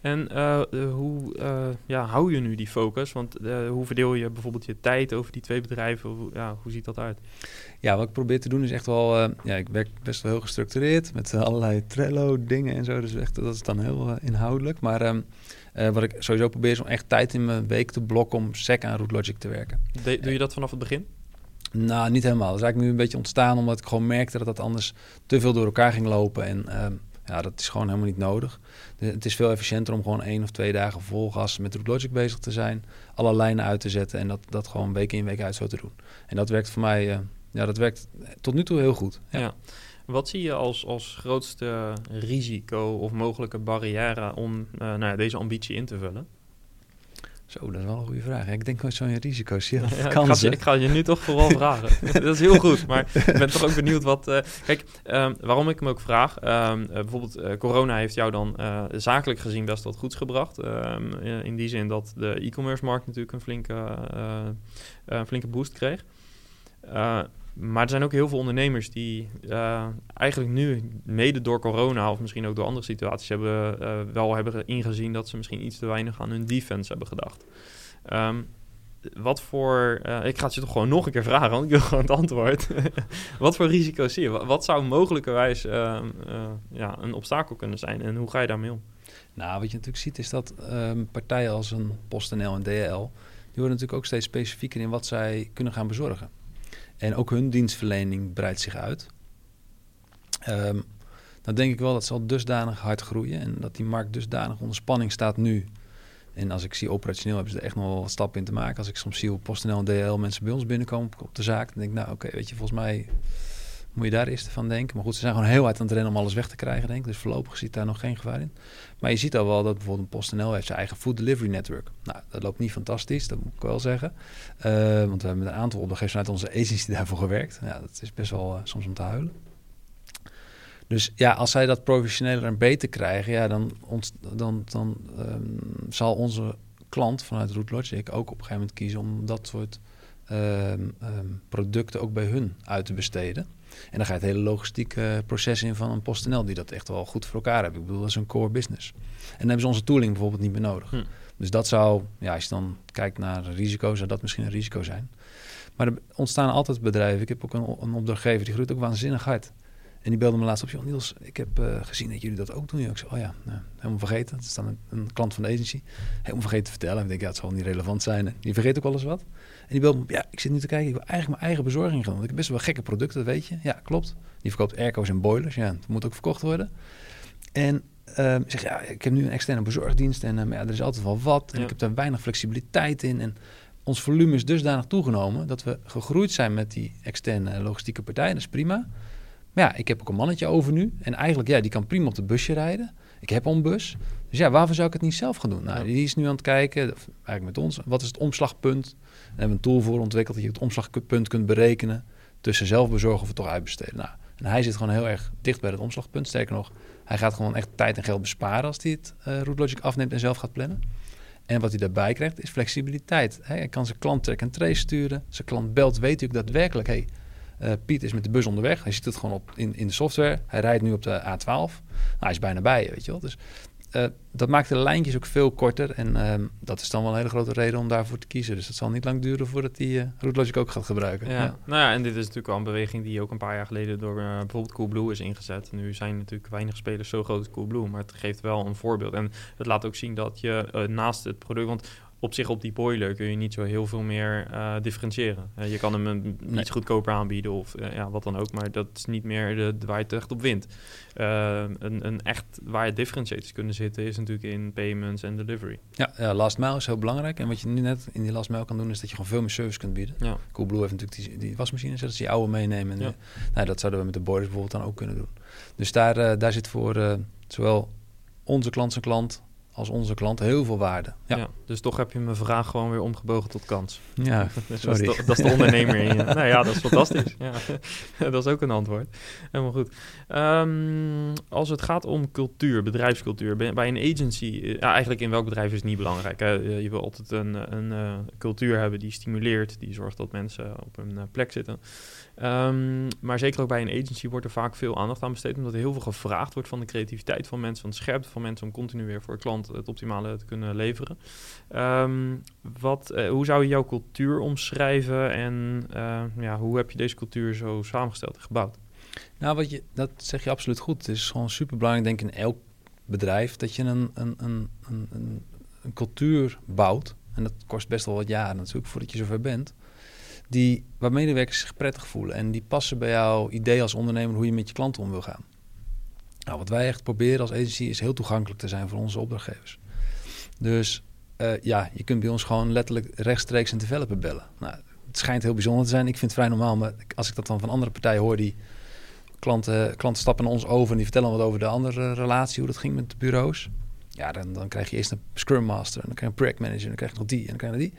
en uh, hoe ja, hou je nu die focus? Want hoe verdeel je bijvoorbeeld je tijd over die twee bedrijven? Hoe, ja, hoe ziet dat uit? Ja, wat ik probeer te doen is echt wel... ja, ik werk best wel heel gestructureerd met allerlei Trello-dingen en zo. Dus echt, dat is dan heel inhoudelijk. Maar... Um, uh, wat ik sowieso probeer is om echt tijd in mijn week te blokken om sec aan Root Logic te werken. De, doe je dat vanaf het begin? Nou, niet helemaal. Dat is eigenlijk nu een beetje ontstaan omdat ik gewoon merkte dat dat anders te veel door elkaar ging lopen. En uh, ja, dat is gewoon helemaal niet nodig. het is veel efficiënter om gewoon één of twee dagen vol gas met Root Logic bezig te zijn. Alle lijnen uit te zetten en dat, dat gewoon week in week uit zo te doen. En dat werkt voor mij, uh, ja, dat werkt tot nu toe heel goed. ja. Wat zie je als, als grootste risico of mogelijke barrière om uh, nou ja, deze ambitie in te vullen? Zo, dat is wel een goede vraag. Ik denk wel zo'n risico's. Ja, ja, ik, ga je, ik ga je nu toch vooral vragen. dat is heel goed, maar ik ben toch ook benieuwd wat... Uh, kijk, um, waarom ik hem ook vraag... Um, uh, bijvoorbeeld corona heeft jou dan zakelijk gezien best wat goeds gebracht. Um, in die zin dat de e-commerce markt natuurlijk een flinke, een flinke boost kreeg. Maar er zijn ook heel veel ondernemers die uh, eigenlijk nu, mede door corona of misschien ook door andere situaties, hebben, uh, wel hebben ingezien dat ze misschien iets te weinig aan hun defense hebben gedacht. Um, wat voor, uh, ik ga het je toch gewoon nog een keer vragen, want ik wil gewoon het antwoord. wat voor risico's zie je? Wat zou mogelijkerwijs ja, een obstakel kunnen zijn en hoe ga je daarmee om? Nou, wat je natuurlijk ziet is dat um, partijen als een PostNL en DL, die worden natuurlijk ook steeds specifieker in wat zij kunnen gaan bezorgen. En ook hun dienstverlening breidt zich uit. Um, dan denk ik wel dat ze al dusdanig hard groeien en dat die markt dusdanig onder spanning staat nu. En als ik zie operationeel hebben ze er echt nog wel wat stappen in te maken. Als ik soms zie hoe PostNL en DL mensen bij ons binnenkomen op de zaak, dan denk ik, nou oké, weet je, volgens mij Moet je daar eerst van denken. Maar goed, ze zijn gewoon heel hard aan het rennen om alles weg te krijgen, denk ik. Dus voorlopig ziet daar nog geen gevaar in. Maar je ziet al wel dat bijvoorbeeld PostNL heeft zijn eigen food delivery network. Nou, dat loopt niet fantastisch, dat moet ik wel zeggen. Uh, want we hebben met een aantal opdrachtgevers vanuit onze agency daarvoor gewerkt. Ja, dat is best wel uh, soms om te huilen. Dus ja, als zij dat professioneler en beter krijgen, ja, dan, dan, dan um, zal onze klant vanuit Root Logic ook op een gegeven moment kiezen om dat soort um, um, producten ook bij hun uit te besteden. En dan ga je het hele logistieke proces in van een PostNL die dat echt wel goed voor elkaar hebben. Ik bedoel, dat is een core business. En dan hebben ze onze tooling bijvoorbeeld niet meer nodig. Hm. Dus dat zou, ja, als je dan kijkt naar risico, zou dat misschien een risico zijn. Maar er ontstaan altijd bedrijven. Ik heb ook een, een opdrachtgever die groeit ook waanzinnig hard. En die belde me laatst op. Joh, Niels, ik heb uh, gezien dat jullie dat ook doen. Ik zei, oh ja, nou, helemaal vergeten. Het is dan een, een, klant van de agency. Helemaal vergeten te vertellen. Ik denk, ja, het zal niet relevant zijn. Die vergeet ook eens wat. En die me ja, ik zit nu te kijken. Ik wil eigenlijk mijn eigen bezorging gaan doen. Want ik heb best wel gekke producten, dat weet je. Ja, klopt. Die verkoopt airco's en boilers. Ja, dat moet ook verkocht worden. En uh, zeg, ja, ik heb nu een externe bezorgdienst. En uh, ja, er is altijd wel wat. En ja. ik heb daar weinig flexibiliteit in. En ons volume is dusdanig toegenomen... dat we gegroeid zijn met die externe logistieke partij. Dat is prima. Maar ja, ik heb ook een mannetje over nu. En eigenlijk, ja, die kan prima op de busje rijden. Ik heb al een bus. Dus ja, waarvoor zou ik het niet zelf gaan doen? Nou, die is nu aan het kijken, eigenlijk met ons, wat is het omslagpunt? Daar hebben we een tool voor ontwikkeld dat je het omslagpunt kunt berekenen tussen zelf bezorgen of het toch uitbesteden. Nou, en hij zit gewoon heel erg dicht bij het omslagpunt. Sterker nog, hij gaat gewoon echt tijd en geld besparen als hij het uh, Route afneemt en zelf gaat plannen. En wat hij daarbij krijgt is flexibiliteit. Hij kan zijn klant track en trace sturen. Zijn klant belt, weet ook daadwerkelijk, hey, uh, Piet is met de bus onderweg. Hij ziet het gewoon op in, in de software. Hij rijdt nu op de A12. Nou, hij is bijna bij je, weet je wel. Dus uh, dat maakt de lijntjes ook veel korter. En uh, dat is dan wel een hele grote reden om daarvoor te kiezen. Dus het zal niet lang duren voordat die uh, Route ook gaat gebruiken. Ja. ja. Nou ja, en dit is natuurlijk al een beweging die ook een paar jaar geleden door bijvoorbeeld Coolblue is ingezet. Nu zijn natuurlijk weinig spelers zo groot als Coolblue, maar het geeft wel een voorbeeld. En het laat ook zien dat je naast het product... Want op zich op die boiler kun je niet zo heel veel meer uh, differentiëren. Uh, je kan hem een, nee. iets goedkoper aanbieden of uh, ja, wat dan ook, maar dat is niet meer de, waar je het echt op wint. een, een echt waar je differentiators kunnen zitten is natuurlijk in payments en delivery. Ja, ja, last mile is heel belangrijk. En wat je nu net in die last mile kan doen, is dat je gewoon veel meer service kunt bieden. Ja. Coolblue heeft natuurlijk die, die wasmachine, zodat ze die oude meenemen. En ja. nou, dat zouden we met de boilers bijvoorbeeld dan ook kunnen doen. Dus daar, daar zit voor zowel onze klant zijn klant als onze klant heel veel waarde. Ja. dus toch heb je mijn vraag gewoon weer omgebogen tot kans. Ja, sorry. dat, is de, dat is de ondernemer in je. nou ja, dat is fantastisch. Ja. dat is ook een antwoord. Helemaal goed. Um, als het gaat om cultuur, bedrijfscultuur, bij een agency, eh, ja, eigenlijk in welk bedrijf is het niet belangrijk. Hè? Je wil altijd een, een uh, cultuur hebben die stimuleert, die zorgt dat mensen op een uh, plek zitten. Um, maar zeker ook bij een agency wordt er vaak veel aandacht aan besteed, omdat er heel veel gevraagd wordt van de creativiteit van mensen, van de scherpte van mensen om continu weer voor klant het optimale te kunnen leveren. Um, wat, uh, hoe zou je jouw cultuur omschrijven en uh, ja, hoe heb je deze cultuur zo samengesteld en gebouwd? Nou, wat je, dat zeg je absoluut goed. Het is gewoon super belangrijk, denk ik, in elk bedrijf dat je een, een, een, een, een cultuur bouwt. En dat kost best wel wat jaren natuurlijk voordat je zover bent die, waar medewerkers zich prettig voelen. En die passen bij jouw idee als ondernemer hoe je met je klanten om wil gaan. Nou, wat wij echt proberen als agency is heel toegankelijk te zijn voor onze opdrachtgevers. Dus uh, ja, je kunt bij ons gewoon letterlijk rechtstreeks een developer bellen. Nou, het schijnt heel bijzonder te zijn. Ik vind het vrij normaal, maar als ik dat dan van andere partijen hoor die klanten, klanten stappen naar ons over en die vertellen wat over de andere relatie, hoe dat ging met de bureaus. Ja, dan, dan krijg je eerst een Scrum Master, en dan krijg je een Project Manager, en dan krijg je nog die en dan krijg je die.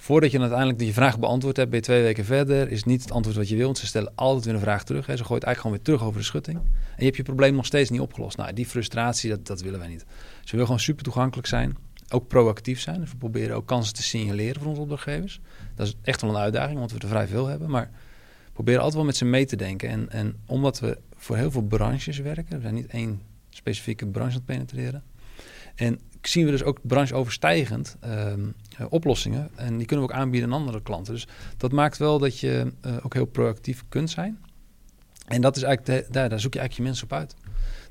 Voordat je uiteindelijk die vraag beantwoord hebt, ben je twee weken verder, is niet het antwoord wat je wil. Want ze stellen altijd weer een vraag terug. Hè. Ze gooit eigenlijk gewoon weer terug over de schutting. En je hebt je probleem nog steeds niet opgelost. Nou, die frustratie, dat, dat willen wij niet. Ze willen gewoon super toegankelijk zijn. Ook proactief zijn. Dus we proberen ook kansen te signaleren voor onze opdrachtgevers. Dat is echt wel een uitdaging, want we er vrij veel hebben. Maar we proberen altijd wel met ze mee te denken. En, en omdat we voor heel veel branches werken, we zijn niet één specifieke branche aan het penetreren. En zien we dus ook brancheoverstijgend um, oplossingen. En die kunnen we ook aanbieden aan andere klanten. Dus dat maakt wel dat je uh, ook heel proactief kunt zijn. En dat is eigenlijk daar, daar zoek je eigenlijk je mensen op uit.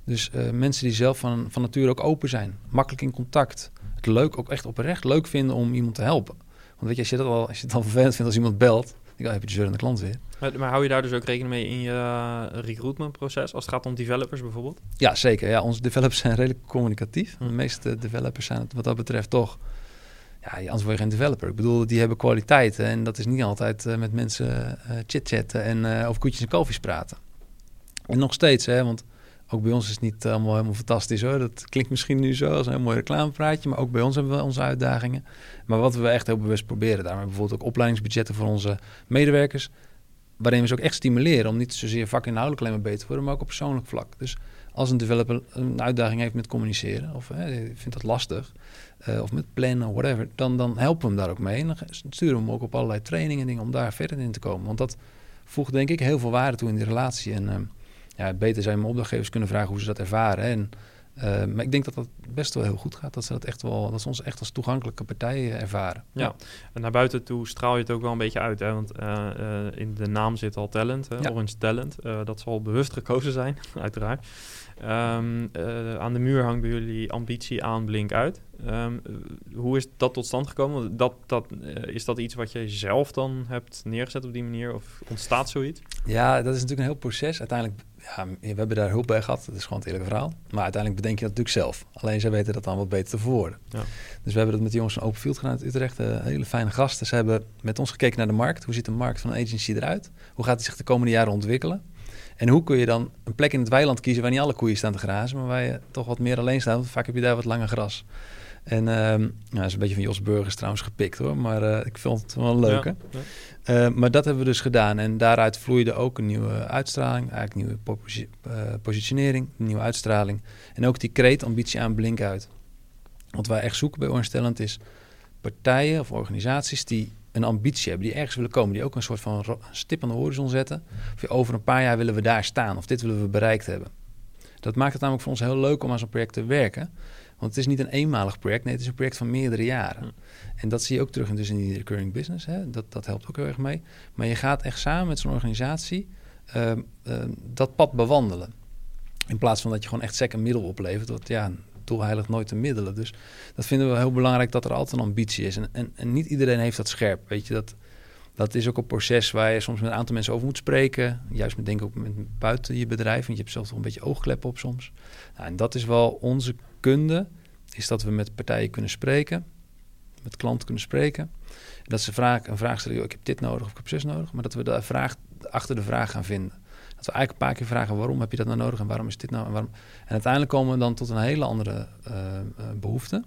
Dus uh, mensen die zelf van, van nature ook open zijn, makkelijk in contact. Het leuk, ook echt oprecht leuk vinden om iemand te helpen. Want weet je, als je, dat al, als je het al vervelend vindt als iemand belt, ik heb je de klant weer. Maar, maar, hou je daar dus ook rekening mee in je uh, recruitment proces als het gaat om developers bijvoorbeeld? Ja, zeker. Ja, onze developers zijn redelijk communicatief. Hm. De meeste developers zijn het wat dat betreft toch... Ja, anders word je geen developer. Ik bedoel, die hebben kwaliteiten en dat is niet altijd uh, met mensen uh, chit-chatten en over koetjes en kalfjes praten. En nog steeds, hè, want ook bij ons is het niet allemaal helemaal fantastisch hoor. Dat klinkt misschien nu zo als een heel mooi reclamepraatje, maar ook bij ons hebben we onze uitdagingen. Maar wat we echt heel bewust proberen, daarmee bijvoorbeeld ook opleidingsbudgetten voor onze medewerkers, waarin we ze ook echt stimuleren om niet zozeer vakinhoudelijk alleen maar beter te worden, maar ook op persoonlijk vlak. Dus als een developer een uitdaging heeft met communiceren, of hè, vindt dat lastig, uh, of met plannen, whatever, dan, dan helpen we hem daar ook mee. En dan sturen we hem ook op allerlei trainingen en dingen om daar verder in te komen. Want dat voegt denk ik heel veel waarde toe in die relatie. En uh, ja, beter zijn mijn opdrachtgevers kunnen vragen hoe ze dat ervaren. En, uh, maar ik denk dat dat best wel heel goed gaat. Dat ze dat echt wel, dat ze ons echt als toegankelijke partij ervaren. Ja. en naar buiten toe straal je het ook wel een beetje uit. Hè? Want in de naam zit al talent, hè? Ja. Orange Talent. dat zal bewust gekozen zijn, uiteraard. Um, uh, aan de muur hangt bij jullie ambitie aan blink uit. Um, hoe is dat tot stand gekomen? Dat, dat, uh, is dat iets wat je zelf dan hebt neergezet op die manier? Of ontstaat zoiets? Ja, dat is natuurlijk een heel proces. Uiteindelijk, ja, we hebben daar hulp bij gehad. Dat is gewoon het eerlijke verhaal. Maar uiteindelijk bedenk je dat natuurlijk zelf. Alleen zij weten dat dan wat beter te verwoorden. Ja. Dus we hebben dat met de jongens van Open Field gedaan uit Utrecht. Uh, hele fijne gasten. Ze hebben met ons gekeken naar de markt. Hoe ziet de markt van een agency eruit? Hoe gaat die zich de komende jaren ontwikkelen? En hoe kun je dan een plek in het weiland kiezen waar niet alle koeien staan te grazen, maar waar je toch wat meer alleen staat? Want vaak heb je daar wat langer gras. En uh, nou, dat is een beetje van Jos Burgers trouwens gepikt hoor, maar uh, ik vond het wel leuk. Ja, ja. Uh, maar dat hebben we dus gedaan en daaruit vloeide ook een nieuwe uitstraling, eigenlijk nieuwe posi eh, positionering, nieuwe uitstraling. En ook die kreet ambitie aan blink uit. Wat wij echt zoeken bij Orange is partijen of organisaties die een ambitie hebben, die ergens willen komen, die ook een soort van stip aan de horizon zetten. Of over een paar jaar willen we daar staan, of dit willen we bereikt hebben. Dat maakt het namelijk voor ons heel leuk om aan zo'n project te werken. Want het is niet een eenmalig project, nee, het is een project van meerdere jaren. En dat zie je ook terug in, dus in die recurring business. Hè? Dat, dat helpt ook heel erg mee. Maar je gaat echt samen met zo'n organisatie uh, uh, dat pad bewandelen. In plaats van dat je gewoon echt sec een middel oplevert. Wat ja, doel heilig nooit de middelen. Dus dat vinden we heel belangrijk dat er altijd een ambitie is. En, en, en niet iedereen heeft dat scherp. Weet je, dat, dat is ook een proces waar je soms met een aantal mensen over moet spreken. Juist met denk ook met buiten je bedrijf. Want je hebt zelf toch een beetje oogkleppen op soms. Nou, en dat is wel onze kunde. Is dat we met partijen kunnen spreken. Met klanten kunnen spreken. Dat ze vraag, een vraag stellen. ik heb dit nodig of ik heb zus nodig. Maar dat we de vraag achter de vraag gaan vinden. Dat we eigenlijk een paar keer vragen waarom heb je dat nou nodig en waarom is dit nou en waarom. En uiteindelijk komen we dan tot een hele andere uh, behoefte.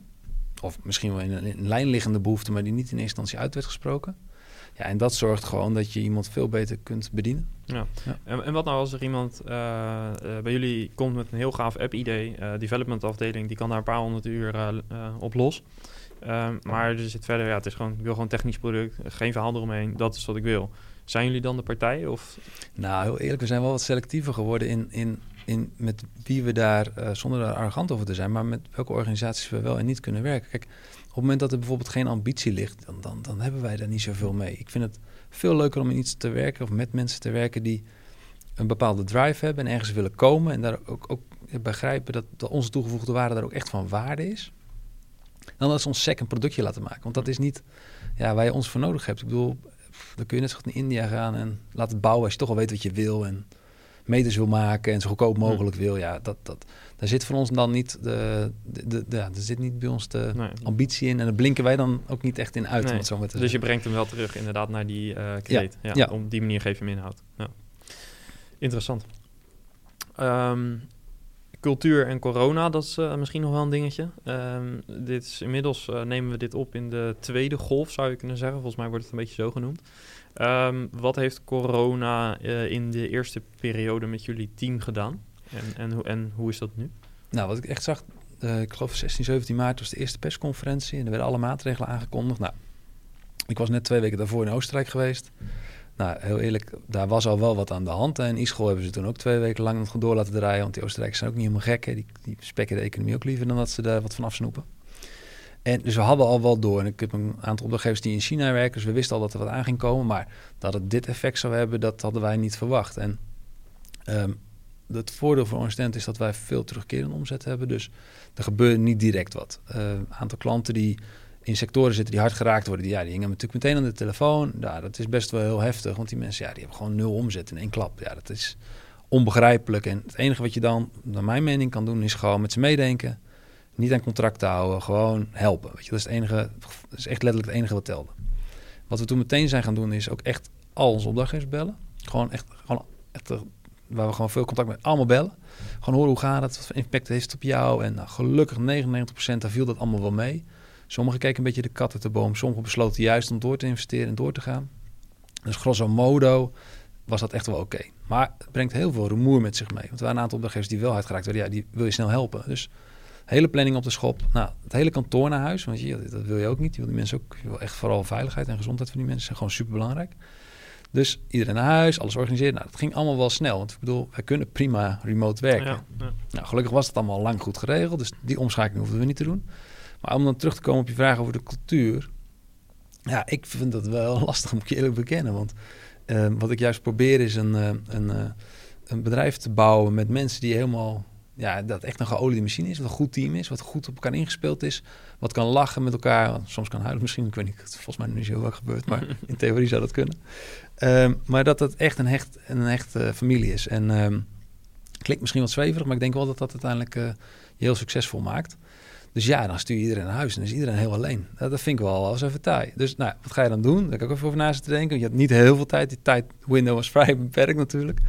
Of misschien wel in een, in lijn liggende behoefte, maar die niet in eerste instantie uit werd gesproken. Ja, en dat zorgt gewoon dat je iemand veel beter kunt bedienen. Ja. ja. En, en, wat nou als er iemand uh, uh, bij jullie komt met een heel gaaf app-idee, uh, development afdeling, die kan daar een paar honderd uur op los. Ehm, maar er zit verder, ja, het is gewoon, ik wil gewoon technisch product, geen verhaal eromheen, dat is wat ik wil. Zijn jullie dan de partij? Of? Nou, heel eerlijk, we zijn wel wat selectiever geworden in, in, in met wie we daar, uh, zonder daar arrogant over te zijn, maar met welke organisaties we wel en niet kunnen werken. Kijk, op het moment dat er bijvoorbeeld geen ambitie ligt, dan, dan, dan hebben wij daar niet zoveel mee. Ik vind het veel leuker om in iets te werken of met mensen te werken die een bepaalde drive hebben en ergens willen komen en daar ook, ook begrijpen dat, dat onze toegevoegde waarde daar ook echt van waarde is. Dan dat ons sec een productje laten maken. Want dat is niet ja, waar je ons voor nodig hebt. Ik bedoel, dan kun je net zo goed naar India gaan en laten bouwen als je toch al weet wat je wil en meters wil maken en zo goedkoop mogelijk wil. Ja, dat, dat, daar zit van ons dan niet de, de, de, ja, er zit niet bij ons de ambitie in en daar blinken wij dan ook niet echt in uit. Nee. Zo met dus je brengt hem wel terug inderdaad naar die uh, kreet. Ja. ja. Op die manier geef je hem inhoud. Ja. Interessant. Um, cultuur en corona, dat is uh, misschien nog wel een dingetje. Um, dit is, inmiddels uh, nemen we dit op in de tweede golf, zou je kunnen zeggen. Volgens mij wordt het een beetje zo genoemd. Um, wat heeft corona uh, in de eerste periode met jullie team gedaan? En, en, en hoe is dat nu? Nou, wat ik echt zag, ik geloof 16, 17 maart was de eerste persconferentie. En er werden alle maatregelen aangekondigd. Nou, ik was net twee weken daarvoor in Oostenrijk geweest. Nou, heel eerlijk, daar was al wel wat aan de hand. En in Ischol hebben ze toen ook twee weken lang door laten draaien. Want die Oostenrijkers zijn ook niet helemaal gek. Hè. Die, die spekken de economie ook liever dan dat ze daar wat van afsnoepen. En dus we hadden al wel door. En ik heb een aantal opdrachtgevers die in China werken. Dus we wisten al dat er wat aan ging komen. Maar dat het dit effect zou hebben, dat hadden wij niet verwacht. En um, het voordeel voor ons is dat wij veel terugkerende omzet hebben. Dus er gebeurde niet direct wat. Een uh, aantal klanten die in sectoren zitten die hard geraakt worden, die, ja, die hingen natuurlijk meteen aan de telefoon. Ja, dat is best wel heel heftig, want die mensen ja, die hebben gewoon nul omzet in één klap. Ja, dat is onbegrijpelijk. En het enige wat je dan, naar mijn mening, kan doen, is gewoon met ze meedenken. Niet aan contracten houden, gewoon helpen. Weet je, dat is, het enige, is echt letterlijk het enige wat telde. Wat we toen meteen zijn gaan doen, is ook echt al onze opdrachtgevers bellen. Gewoon echt, gewoon echt waar we gewoon veel contact met allemaal bellen. Gewoon horen hoe gaat het, wat voor impact heeft het op jou. En nou, gelukkig 99% daar viel dat allemaal wel mee. Sommigen keken een beetje de kat uit de boom. Sommigen besloten juist om door te investeren en door te gaan. Dus grosso modo was dat echt wel oké. Maar het brengt heel veel rumoer met zich mee. Want er waren een aantal opdrachtgevers die wel uitgeraakt werden. Ja, die wil je snel helpen. Dus hele planning op de schop. Nou, het hele kantoor naar huis. Want je, dat wil je ook niet. Je wil die mensen ook je wil echt vooral veiligheid en gezondheid van die mensen zijn gewoon super belangrijk. Dus iedereen naar huis, alles organiseren. Nou, dat ging allemaal wel snel. Want ik bedoel, wij kunnen prima remote werken. Ja, ja. Nou, gelukkig was het allemaal lang goed geregeld. Dus die omschakeling hoefden we niet te doen. Maar om dan terug te komen op je vraag over de cultuur. Ja, ik vind dat wel lastig, moet ik eerlijk bekennen. Want uh, wat ik juist probeer is een, uh, een, uh, een bedrijf te bouwen met mensen die helemaal... Ja, dat echt een geoliede machine is, wat een goed team is, wat goed op elkaar ingespeeld is, wat kan lachen met elkaar, soms kan huilen misschien, ik weet niet, volgens mij nu is heel wat gebeurd, maar in theorie zou dat kunnen. Ehm, maar dat het echt een hecht, een hecht familie is. En um, klinkt misschien wat zweverig, maar ik denk wel dat dat uiteindelijk je heel succesvol maakt. Dus ja, dan stuur je iedereen naar huis en dan is iedereen heel alleen. Dat, vind ik wel als even taai. Dus nou, wat ga je dan doen? Daar heb ik ook even over na te denken. Je hebt niet heel veel tijd. Die tijd window was vrij beperkt natuurlijk.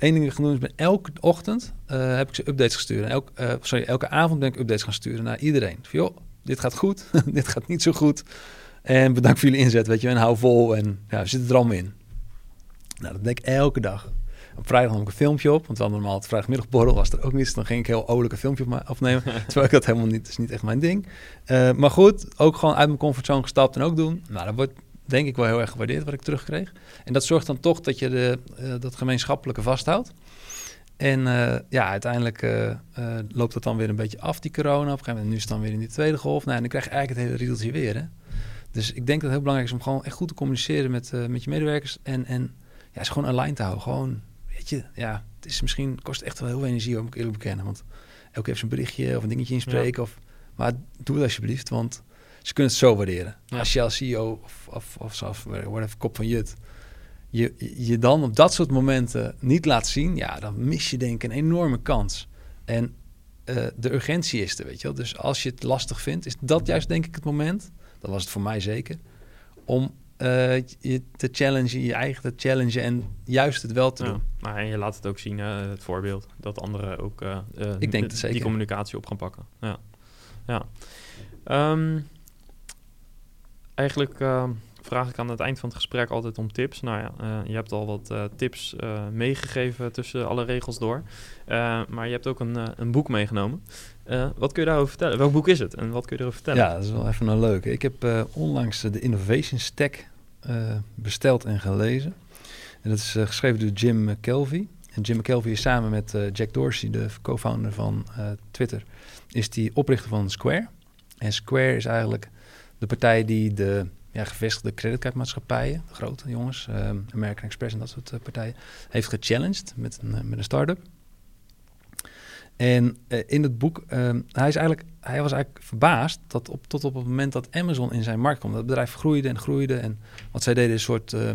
Één ding dat ik doen is, ben elke ochtend uh, heb ik ze updates gestuurd. En elk, uh, sorry, elke avond ben ik updates gaan sturen naar iedereen. Van, joh, dit gaat goed, dit gaat niet zo goed. En bedankt voor jullie inzet, weet je. En hou vol en ja, zit er allemaal in. Nou, dat denk ik elke dag. Op vrijdag nam ik een filmpje op, want we hadden normaal het vrijdagmiddagborrel was er ook niet. Dus dan ging ik heel olijk een filmpje op opnemen. terwijl ik dat helemaal niet, is niet echt mijn ding. Uh, maar goed, ook gewoon uit mijn comfortzone gestapt en ook doen. Nou, dat wordt denk ik wel heel erg gewaardeerd wat ik terugkreeg. En dat zorgt dan toch dat je de, uh, dat gemeenschappelijke vasthoudt. En uh, ja, uiteindelijk loopt dat dan weer een beetje af, die corona. Op een gegeven moment, nu is het dan weer in die tweede golf. Nou, en dan krijg je eigenlijk het hele riedeltje weer. Hè? Dus ik denk dat het heel belangrijk is om gewoon echt goed te communiceren met, met je medewerkers. En, en ja, is gewoon een lijn te houden. Gewoon weet je, ja, het is misschien kost echt wel heel veel energie, om ik eerlijk bekennen. Want elke heeft zijn berichtje of een dingetje inspreken. Of, maar doe het alsjeblieft, want ze kunnen het zo waarderen. Als je als CEO of, of, of, of whatever, kop van Jut, je, je dan op dat soort momenten niet laat zien, ja, dan mis je denk ik een enorme kans. En uh, de urgentie is er, weet je wel. Dus als je het lastig vindt, is dat juist denk ik het moment, dat was het voor mij zeker, om uh, je te challengen, je eigen te challengen en juist het wel te doen. Nou, en je laat het ook zien, uh, het voorbeeld, dat anderen ook uh, Ik denk zeker. die communicatie op gaan pakken. Ja. ja. Um, eigenlijk vraag ik aan het eind van het gesprek altijd om tips. Nou ja, je hebt al wat tips meegegeven tussen alle regels door. maar je hebt ook een, een boek meegenomen. wat kun je daarover vertellen? Welk boek is het en wat kun je erover vertellen? Ja, dat is wel even een leuke. Ik heb onlangs de Innovation Stack besteld en gelezen. En dat is geschreven door Jim McKelvey. En Jim McKelvey is samen met Jack Dorsey, de co-founder van Twitter, is die oprichter van Square. En Square is eigenlijk de partij die de ja, gevestigde creditcardmaatschappijen, de grote jongens, American Express en dat soort partijen, heeft gechallenged met een, met een start-up. En in het boek, uh, hij, is eigenlijk, hij was eigenlijk verbaasd dat op, tot op het moment dat Amazon in zijn markt kwam, dat bedrijf groeide en groeide. En wat zij deden een soort, uh,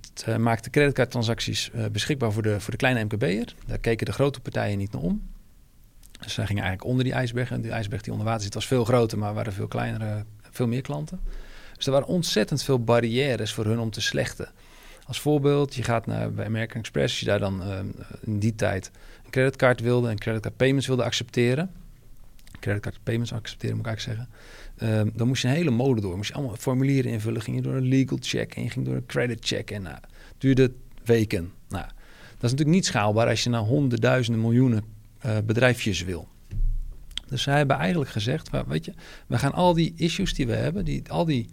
het, maakte creditcardtransacties beschikbaar voor de, voor de kleine MKB'er. Daar keken de grote partijen niet naar om. Dus zij gingen eigenlijk onder die ijsberg. En die ijsberg die onder water zit was veel groter, maar waren veel kleinere, veel meer klanten. Dus er waren ontzettend veel barrières voor hun om te slechten. Als voorbeeld, je gaat naar bij American Express, als je daar dan in die tijd een creditcard wilde en creditcard payments wilde accepteren, creditcard payments accepteren moet ik eigenlijk zeggen, um, dan moest je een hele mode door. Moest je allemaal formulieren invullen, ging je door een legal check en je ging door een credit check en nou, duurde weken. Nou, dat is natuurlijk niet schaalbaar als je naar honderdduizenden miljoenen uh, bedrijfjes wil. Dus zij hebben eigenlijk gezegd, weet je, we gaan al die issues die we hebben, die, al die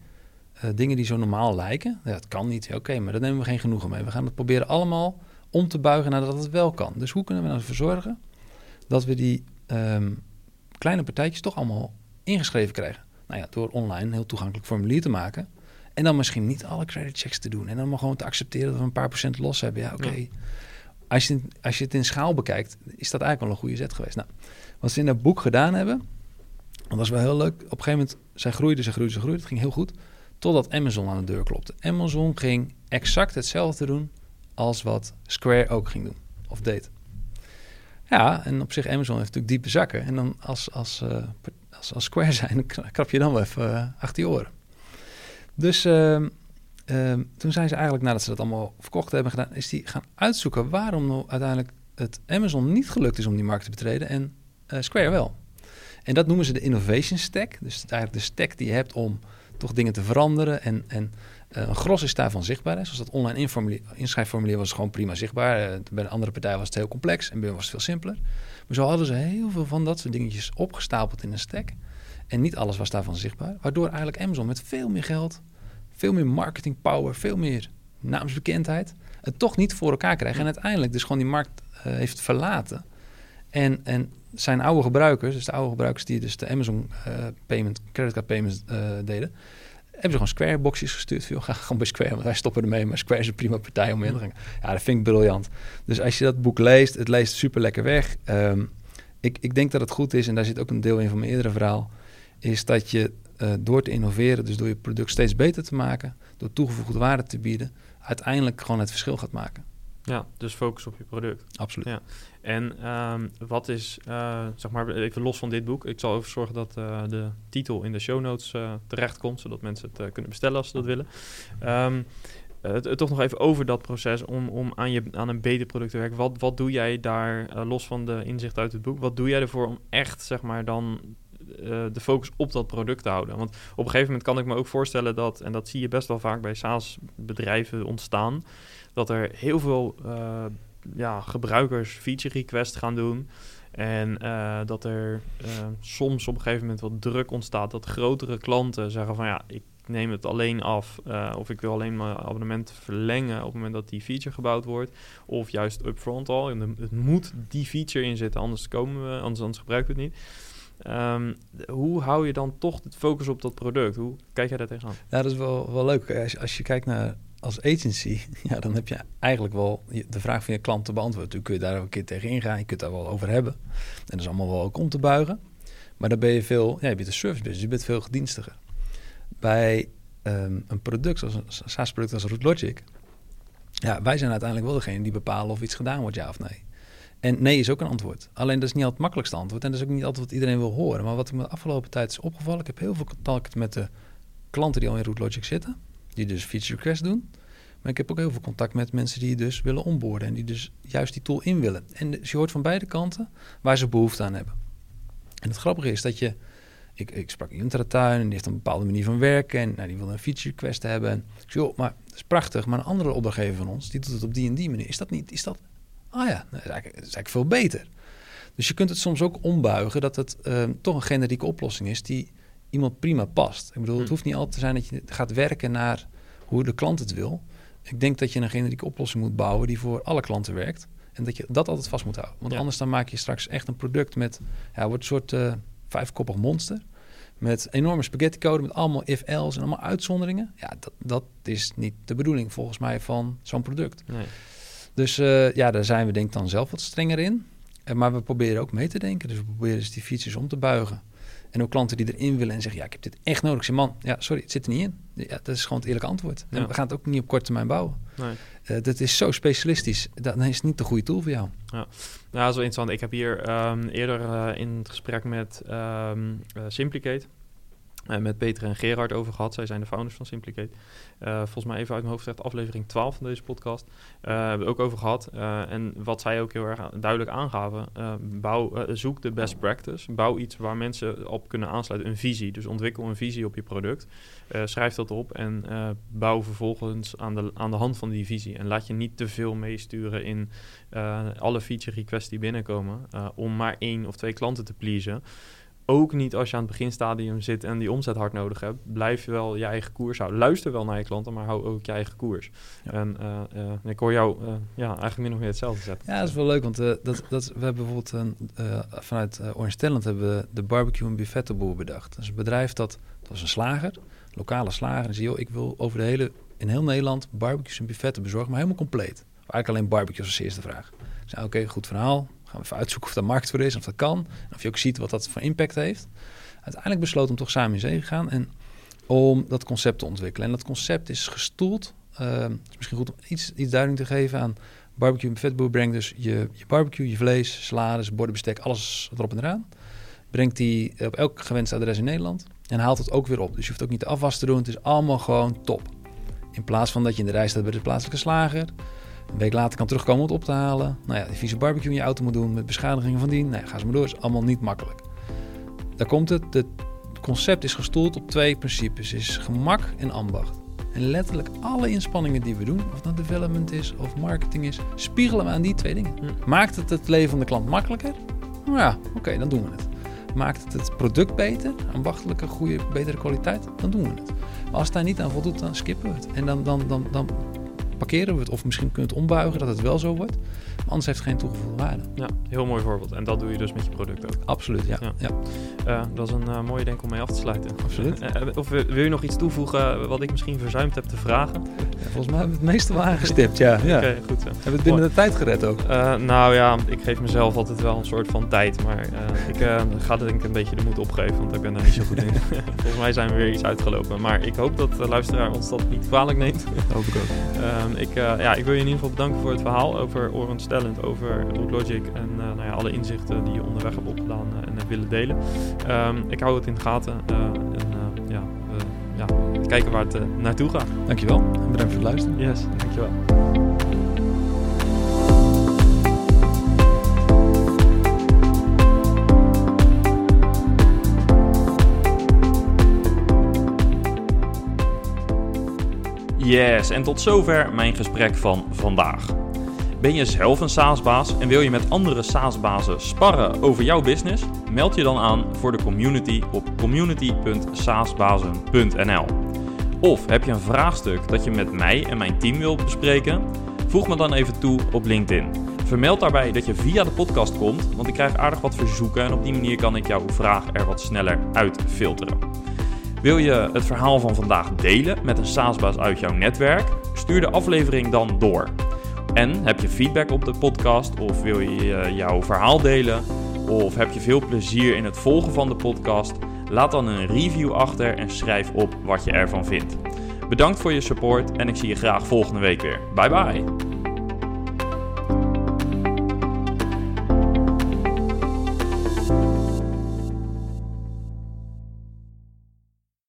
uh, dingen die zo normaal lijken, ja, dat kan niet, oké, okay, maar daar nemen we geen genoegen mee. We gaan het proberen allemaal om te buigen naar dat het wel kan. Dus hoe kunnen we nou ervoor zorgen dat we die um, kleine partijtjes toch allemaal ingeschreven krijgen? Nou ja, door online een heel toegankelijk formulier te maken. En dan misschien niet alle credit checks te doen. En dan maar gewoon te accepteren dat we een paar procent los hebben. Ja, oké. Okay. Als, je, als je het in schaal bekijkt, is dat eigenlijk wel een goede zet geweest. Nou, wat ze in dat boek gedaan hebben, dat was wel heel leuk. Op een gegeven moment, zij groeiden, ze groeiden, ze groeiden. Het ging heel goed. Totdat Amazon aan de deur klopte. Amazon ging exact hetzelfde doen als wat Square ook ging doen of deed. Ja, en op zich Amazon heeft natuurlijk diepe zakken. En dan als, als, uh, als, als Square zijn, dan krap je dan wel even uh, achter je oren. Dus uh, Ehm, toen zijn ze eigenlijk, nadat ze dat allemaal verkocht hebben gedaan, is die gaan uitzoeken waarom nou uiteindelijk het Amazon niet gelukt is om die markt te betreden en eh, Square wel. En dat noemen ze de innovation stack. Dus eigenlijk de stack die je hebt om toch dingen te veranderen. En, en uh, een gros is daarvan zichtbaar. Zoals dat online inschrijfformulier was gewoon prima zichtbaar. Uh, bij een andere partij was het heel complex en bij was het veel simpeler. Maar zo hadden ze heel veel van dat soort dingetjes opgestapeld in een stack. En niet alles was daarvan zichtbaar. Waardoor eigenlijk Amazon met veel meer geld, veel meer marketing power, veel meer naamsbekendheid... het toch niet voor elkaar krijgen. En uiteindelijk dus gewoon die markt heeft verlaten. En, en zijn oude gebruikers, dus de oude gebruikers die dus de Amazon uh, payment, creditcard payments uh, deden, hebben ze gewoon Square boxjes gestuurd. Veel ga gewoon bij Square, want wij stoppen ermee, maar Square is een prima partij om in te gaan. Ja, dat vind ik briljant. Dus als je dat boek leest, het leest super lekker weg. Um, ik, ik denk dat het goed is, en daar zit ook een deel in van mijn eerdere verhaal, is dat je uh, door te innoveren, dus door je product steeds beter te maken, door toegevoegde waarde te bieden, uiteindelijk gewoon het verschil gaat maken. Ja, dus focus op je product. Absoluut. Ja. En um, wat is, uh, zeg maar, even los van dit boek. Ik zal ervoor zorgen dat uh, de titel in de show notes uh, terechtkomt, zodat mensen het kunnen bestellen als ze dat willen. Um, toch nog even over dat proces om, om aan, je, aan een beter product te werken. Wat, wat doe jij daar, los van de inzicht uit het boek, wat doe jij ervoor om echt, zeg maar, dan de focus op dat product te houden? Want op een gegeven moment kan ik me ook voorstellen dat, en dat zie je best wel vaak bij SaaS-bedrijven ontstaan, dat er heel veel ja, gebruikers feature request gaan doen. En uh, dat er uh, soms op een gegeven moment wat druk ontstaat dat grotere klanten zeggen van ja, ik neem het alleen af of ik wil alleen mijn abonnement verlengen op het moment dat die feature gebouwd wordt. Of juist upfront al. Het moet die feature in zitten, anders komen we, anders, anders gebruiken we het niet. Um, hoe hou je dan toch het focus op dat product? Hoe kijk jij daar tegenaan? Ja, dat is wel, wel leuk. Als je kijkt naar als agency, ja, dan heb je eigenlijk wel de vraag van je klant te beantwoorden. Toen kun je daar ook een keer tegen ingaan, je kunt daar wel over hebben. En dat is allemaal wel ook om te buigen. Maar dan ben je veel, ja, je bent een service business, je bent veel gedienstiger. Bij um, een product, zoals een SaaS-product als Logic, ja, wij zijn uiteindelijk wel degene die bepalen of iets gedaan wordt, ja of nee. En nee is ook een antwoord. Alleen dat is niet altijd het makkelijkste antwoord. En dat is ook niet altijd wat iedereen wil horen. Maar wat ik me de afgelopen tijd is opgevallen, ik heb heel veel contact met de klanten die al in Root zitten die dus feature request doen. Maar ik heb ook heel veel contact met mensen die dus willen onboorden en die dus juist die tool in willen. En dus je hoort van beide kanten waar ze behoefte aan hebben. En het grappige is dat je, ik, ik sprak iemand tuin en die heeft een bepaalde manier van werken en nou, die wil een feature request hebben. En ik zei, joh, maar dat is prachtig, maar een andere opdrachtgever van ons, die doet het op die en die manier. Is dat niet, is dat, ah ja, eigenlijk, dat is eigenlijk veel beter. Dus je kunt het soms ook ombuigen dat het uh, toch een generieke oplossing is die iemand prima past. Ik bedoel, het hm. hoeft niet altijd te zijn dat je gaat werken naar hoe de klant het wil. Ik denk dat je een generieke oplossing moet bouwen die voor alle klanten werkt. En dat je dat altijd vast moet houden. Want anders dan maak je straks echt een product met... Ja, wordt een soort uh, vijfkoppig monster. Met enorme spaghetti code, met allemaal if-else en allemaal uitzonderingen. Ja, dat, dat is niet de bedoeling volgens mij van zo'n product. Nee. Dus uh, ja, daar zijn we denk ik dan zelf wat strenger in. Uh, maar we proberen ook mee te denken. Dus we proberen dus die features om te buigen. En ook klanten die erin willen en zeggen, ja, ik heb dit echt nodig. Ik zeg, man, ja, sorry, het zit er niet in. Ja, dat is gewoon het eerlijke antwoord. we gaan het ook niet op korte termijn bouwen. Nee. Uh, dat is zo specialistisch. Dan is niet de goede tool voor jou. Ja, nou, zo interessant. Ik heb hier um, eerder uh, in het gesprek met um, uh, Simplicate... Uh, met Peter en Gerard over gehad. Zij zijn de founders van Simplicate. Uh, volgens mij even uit mijn hoofd zegt aflevering 12 van deze podcast. Uh, hebben we ook over gehad. en wat zij ook heel erg duidelijk aangaven. bouw, zoek de best practice. Bouw iets waar mensen op kunnen aansluiten. Een visie. Dus ontwikkel een visie op je product. schrijf dat op en bouw vervolgens aan de, aan de hand van die visie. En laat je niet te veel meesturen in alle feature requests die binnenkomen. om maar één of twee klanten te pleasen ook niet als je aan het beginstadium zit en die omzet hard nodig hebt. Blijf je wel je eigen koers houden. Luister wel naar je klanten, maar hou ook je eigen koers. En uh, uh, ik hoor jou uh, ja, eigenlijk min of meer hetzelfde zetten. Ja, dat is wel leuk, want dat, dat, we hebben bijvoorbeeld een, vanuit Orange Talent hebben we de barbecue en buffettenboer bedacht. Dat is een bedrijf dat, dat was een slager, lokale slager. En zei, joh, ik wil over de hele, in heel Nederland barbecues en buffetten bezorgen, maar helemaal compleet. Eigenlijk alleen barbecues als eerste vraag. Zei, oké, goed verhaal Gaan we even uitzoeken of daar markt voor is, of dat kan. Of je ook ziet wat dat voor impact heeft. Uiteindelijk besloten om toch samen in zee te gaan en om dat concept te ontwikkelen. En dat concept is gestoeld. Uh, is misschien goed om iets, iets duiding te geven aan barbecue en vetboer. Brengt dus je, je barbecue, je vlees, salades, bordenbestek, alles erop en eraan. Brengt die op elk gewenste adres in Nederland. En haalt het ook weer op. Dus je hoeft ook niet de afwas te doen. Het is allemaal gewoon top. In plaats van dat je in de rij staat bij de plaatselijke slager. Een week later kan terugkomen om het op te halen. Nou ja, die vieze barbecue in je auto moet doen met beschadigingen van die. Nou ja, ga ze maar door. is allemaal niet makkelijk. Daar komt het. Het concept is gestoeld op twee principes. Is gemak en ambacht. En letterlijk alle inspanningen die we doen, of dat development is of marketing is, spiegelen we aan die twee dingen. Hm. Maakt het het leven van de klant makkelijker? Nou ja, oké, dan doen we het. Maakt het het product beter, ambachtelijke, goede, betere kwaliteit? Dan doen we het. Maar als het daar niet aan voldoet, dan skippen we het. En dan, dan, dan, dan parkeren we het. Of misschien kunnen we het ombuigen dat het wel zo wordt. Maar anders heeft het geen toegevoegde waarde. Ja, heel mooi voorbeeld. En dat doe je dus met je product ook. Absoluut, ja. Ja. ja. Eh, dat is een eh, mooie denk om mee af te sluiten. Absoluut. Eh, of wil je nog iets toevoegen wat ik misschien verzuimd heb te vragen? Ja, volgens mij hebben we het meeste wel aangestipt, ja. ja. Oké, goed zo. Hebben we het binnen de tijd gered ook? Nou ja, ik geef mezelf altijd wel een soort van tijd. Maar ik ga denk ik een beetje de moed opgeven, want ik ben daar niet zo goed in. Volgens mij zijn we weer iets uitgelopen. Maar ik hoop dat de luisteraar ons dat niet kwalijk neemt. Hoop ik ook. Ehm, ik, eh, ja, ik wil je in ieder geval bedanken voor het verhaal over Talent, over Root Logic en eh, nou ja, alle inzichten die je onderweg hebt opgedaan eh, en hebt willen delen. Ehm, ik hou het in de gaten en ja, ja, kijken waar het naartoe gaat. Dankjewel en bedankt voor het luisteren. Yes, dankjewel. Yes, en tot zover mijn gesprek van vandaag. Ben je zelf een SaaS-baas en wil je met andere SaaS-bazen sparren over jouw business? Meld je dan aan voor de community op community.saasbazen.nl. Of heb je een vraagstuk dat je met mij en mijn team wilt bespreken? Voeg me dan even toe op LinkedIn. Vermeld daarbij dat je via de podcast komt, want ik krijg aardig wat verzoeken en op die manier kan ik jouw vraag er wat sneller uitfilteren. Wil je het verhaal van vandaag delen met een SaaS-baas uit jouw netwerk? Stuur de aflevering dan door. En heb je feedback op de podcast of wil je eh, jouw verhaal delen? Of heb je veel plezier in het volgen van de podcast? Laat dan een review achter en schrijf op wat je ervan vindt. Bedankt voor je support en ik zie je graag volgende week weer. Bye bye!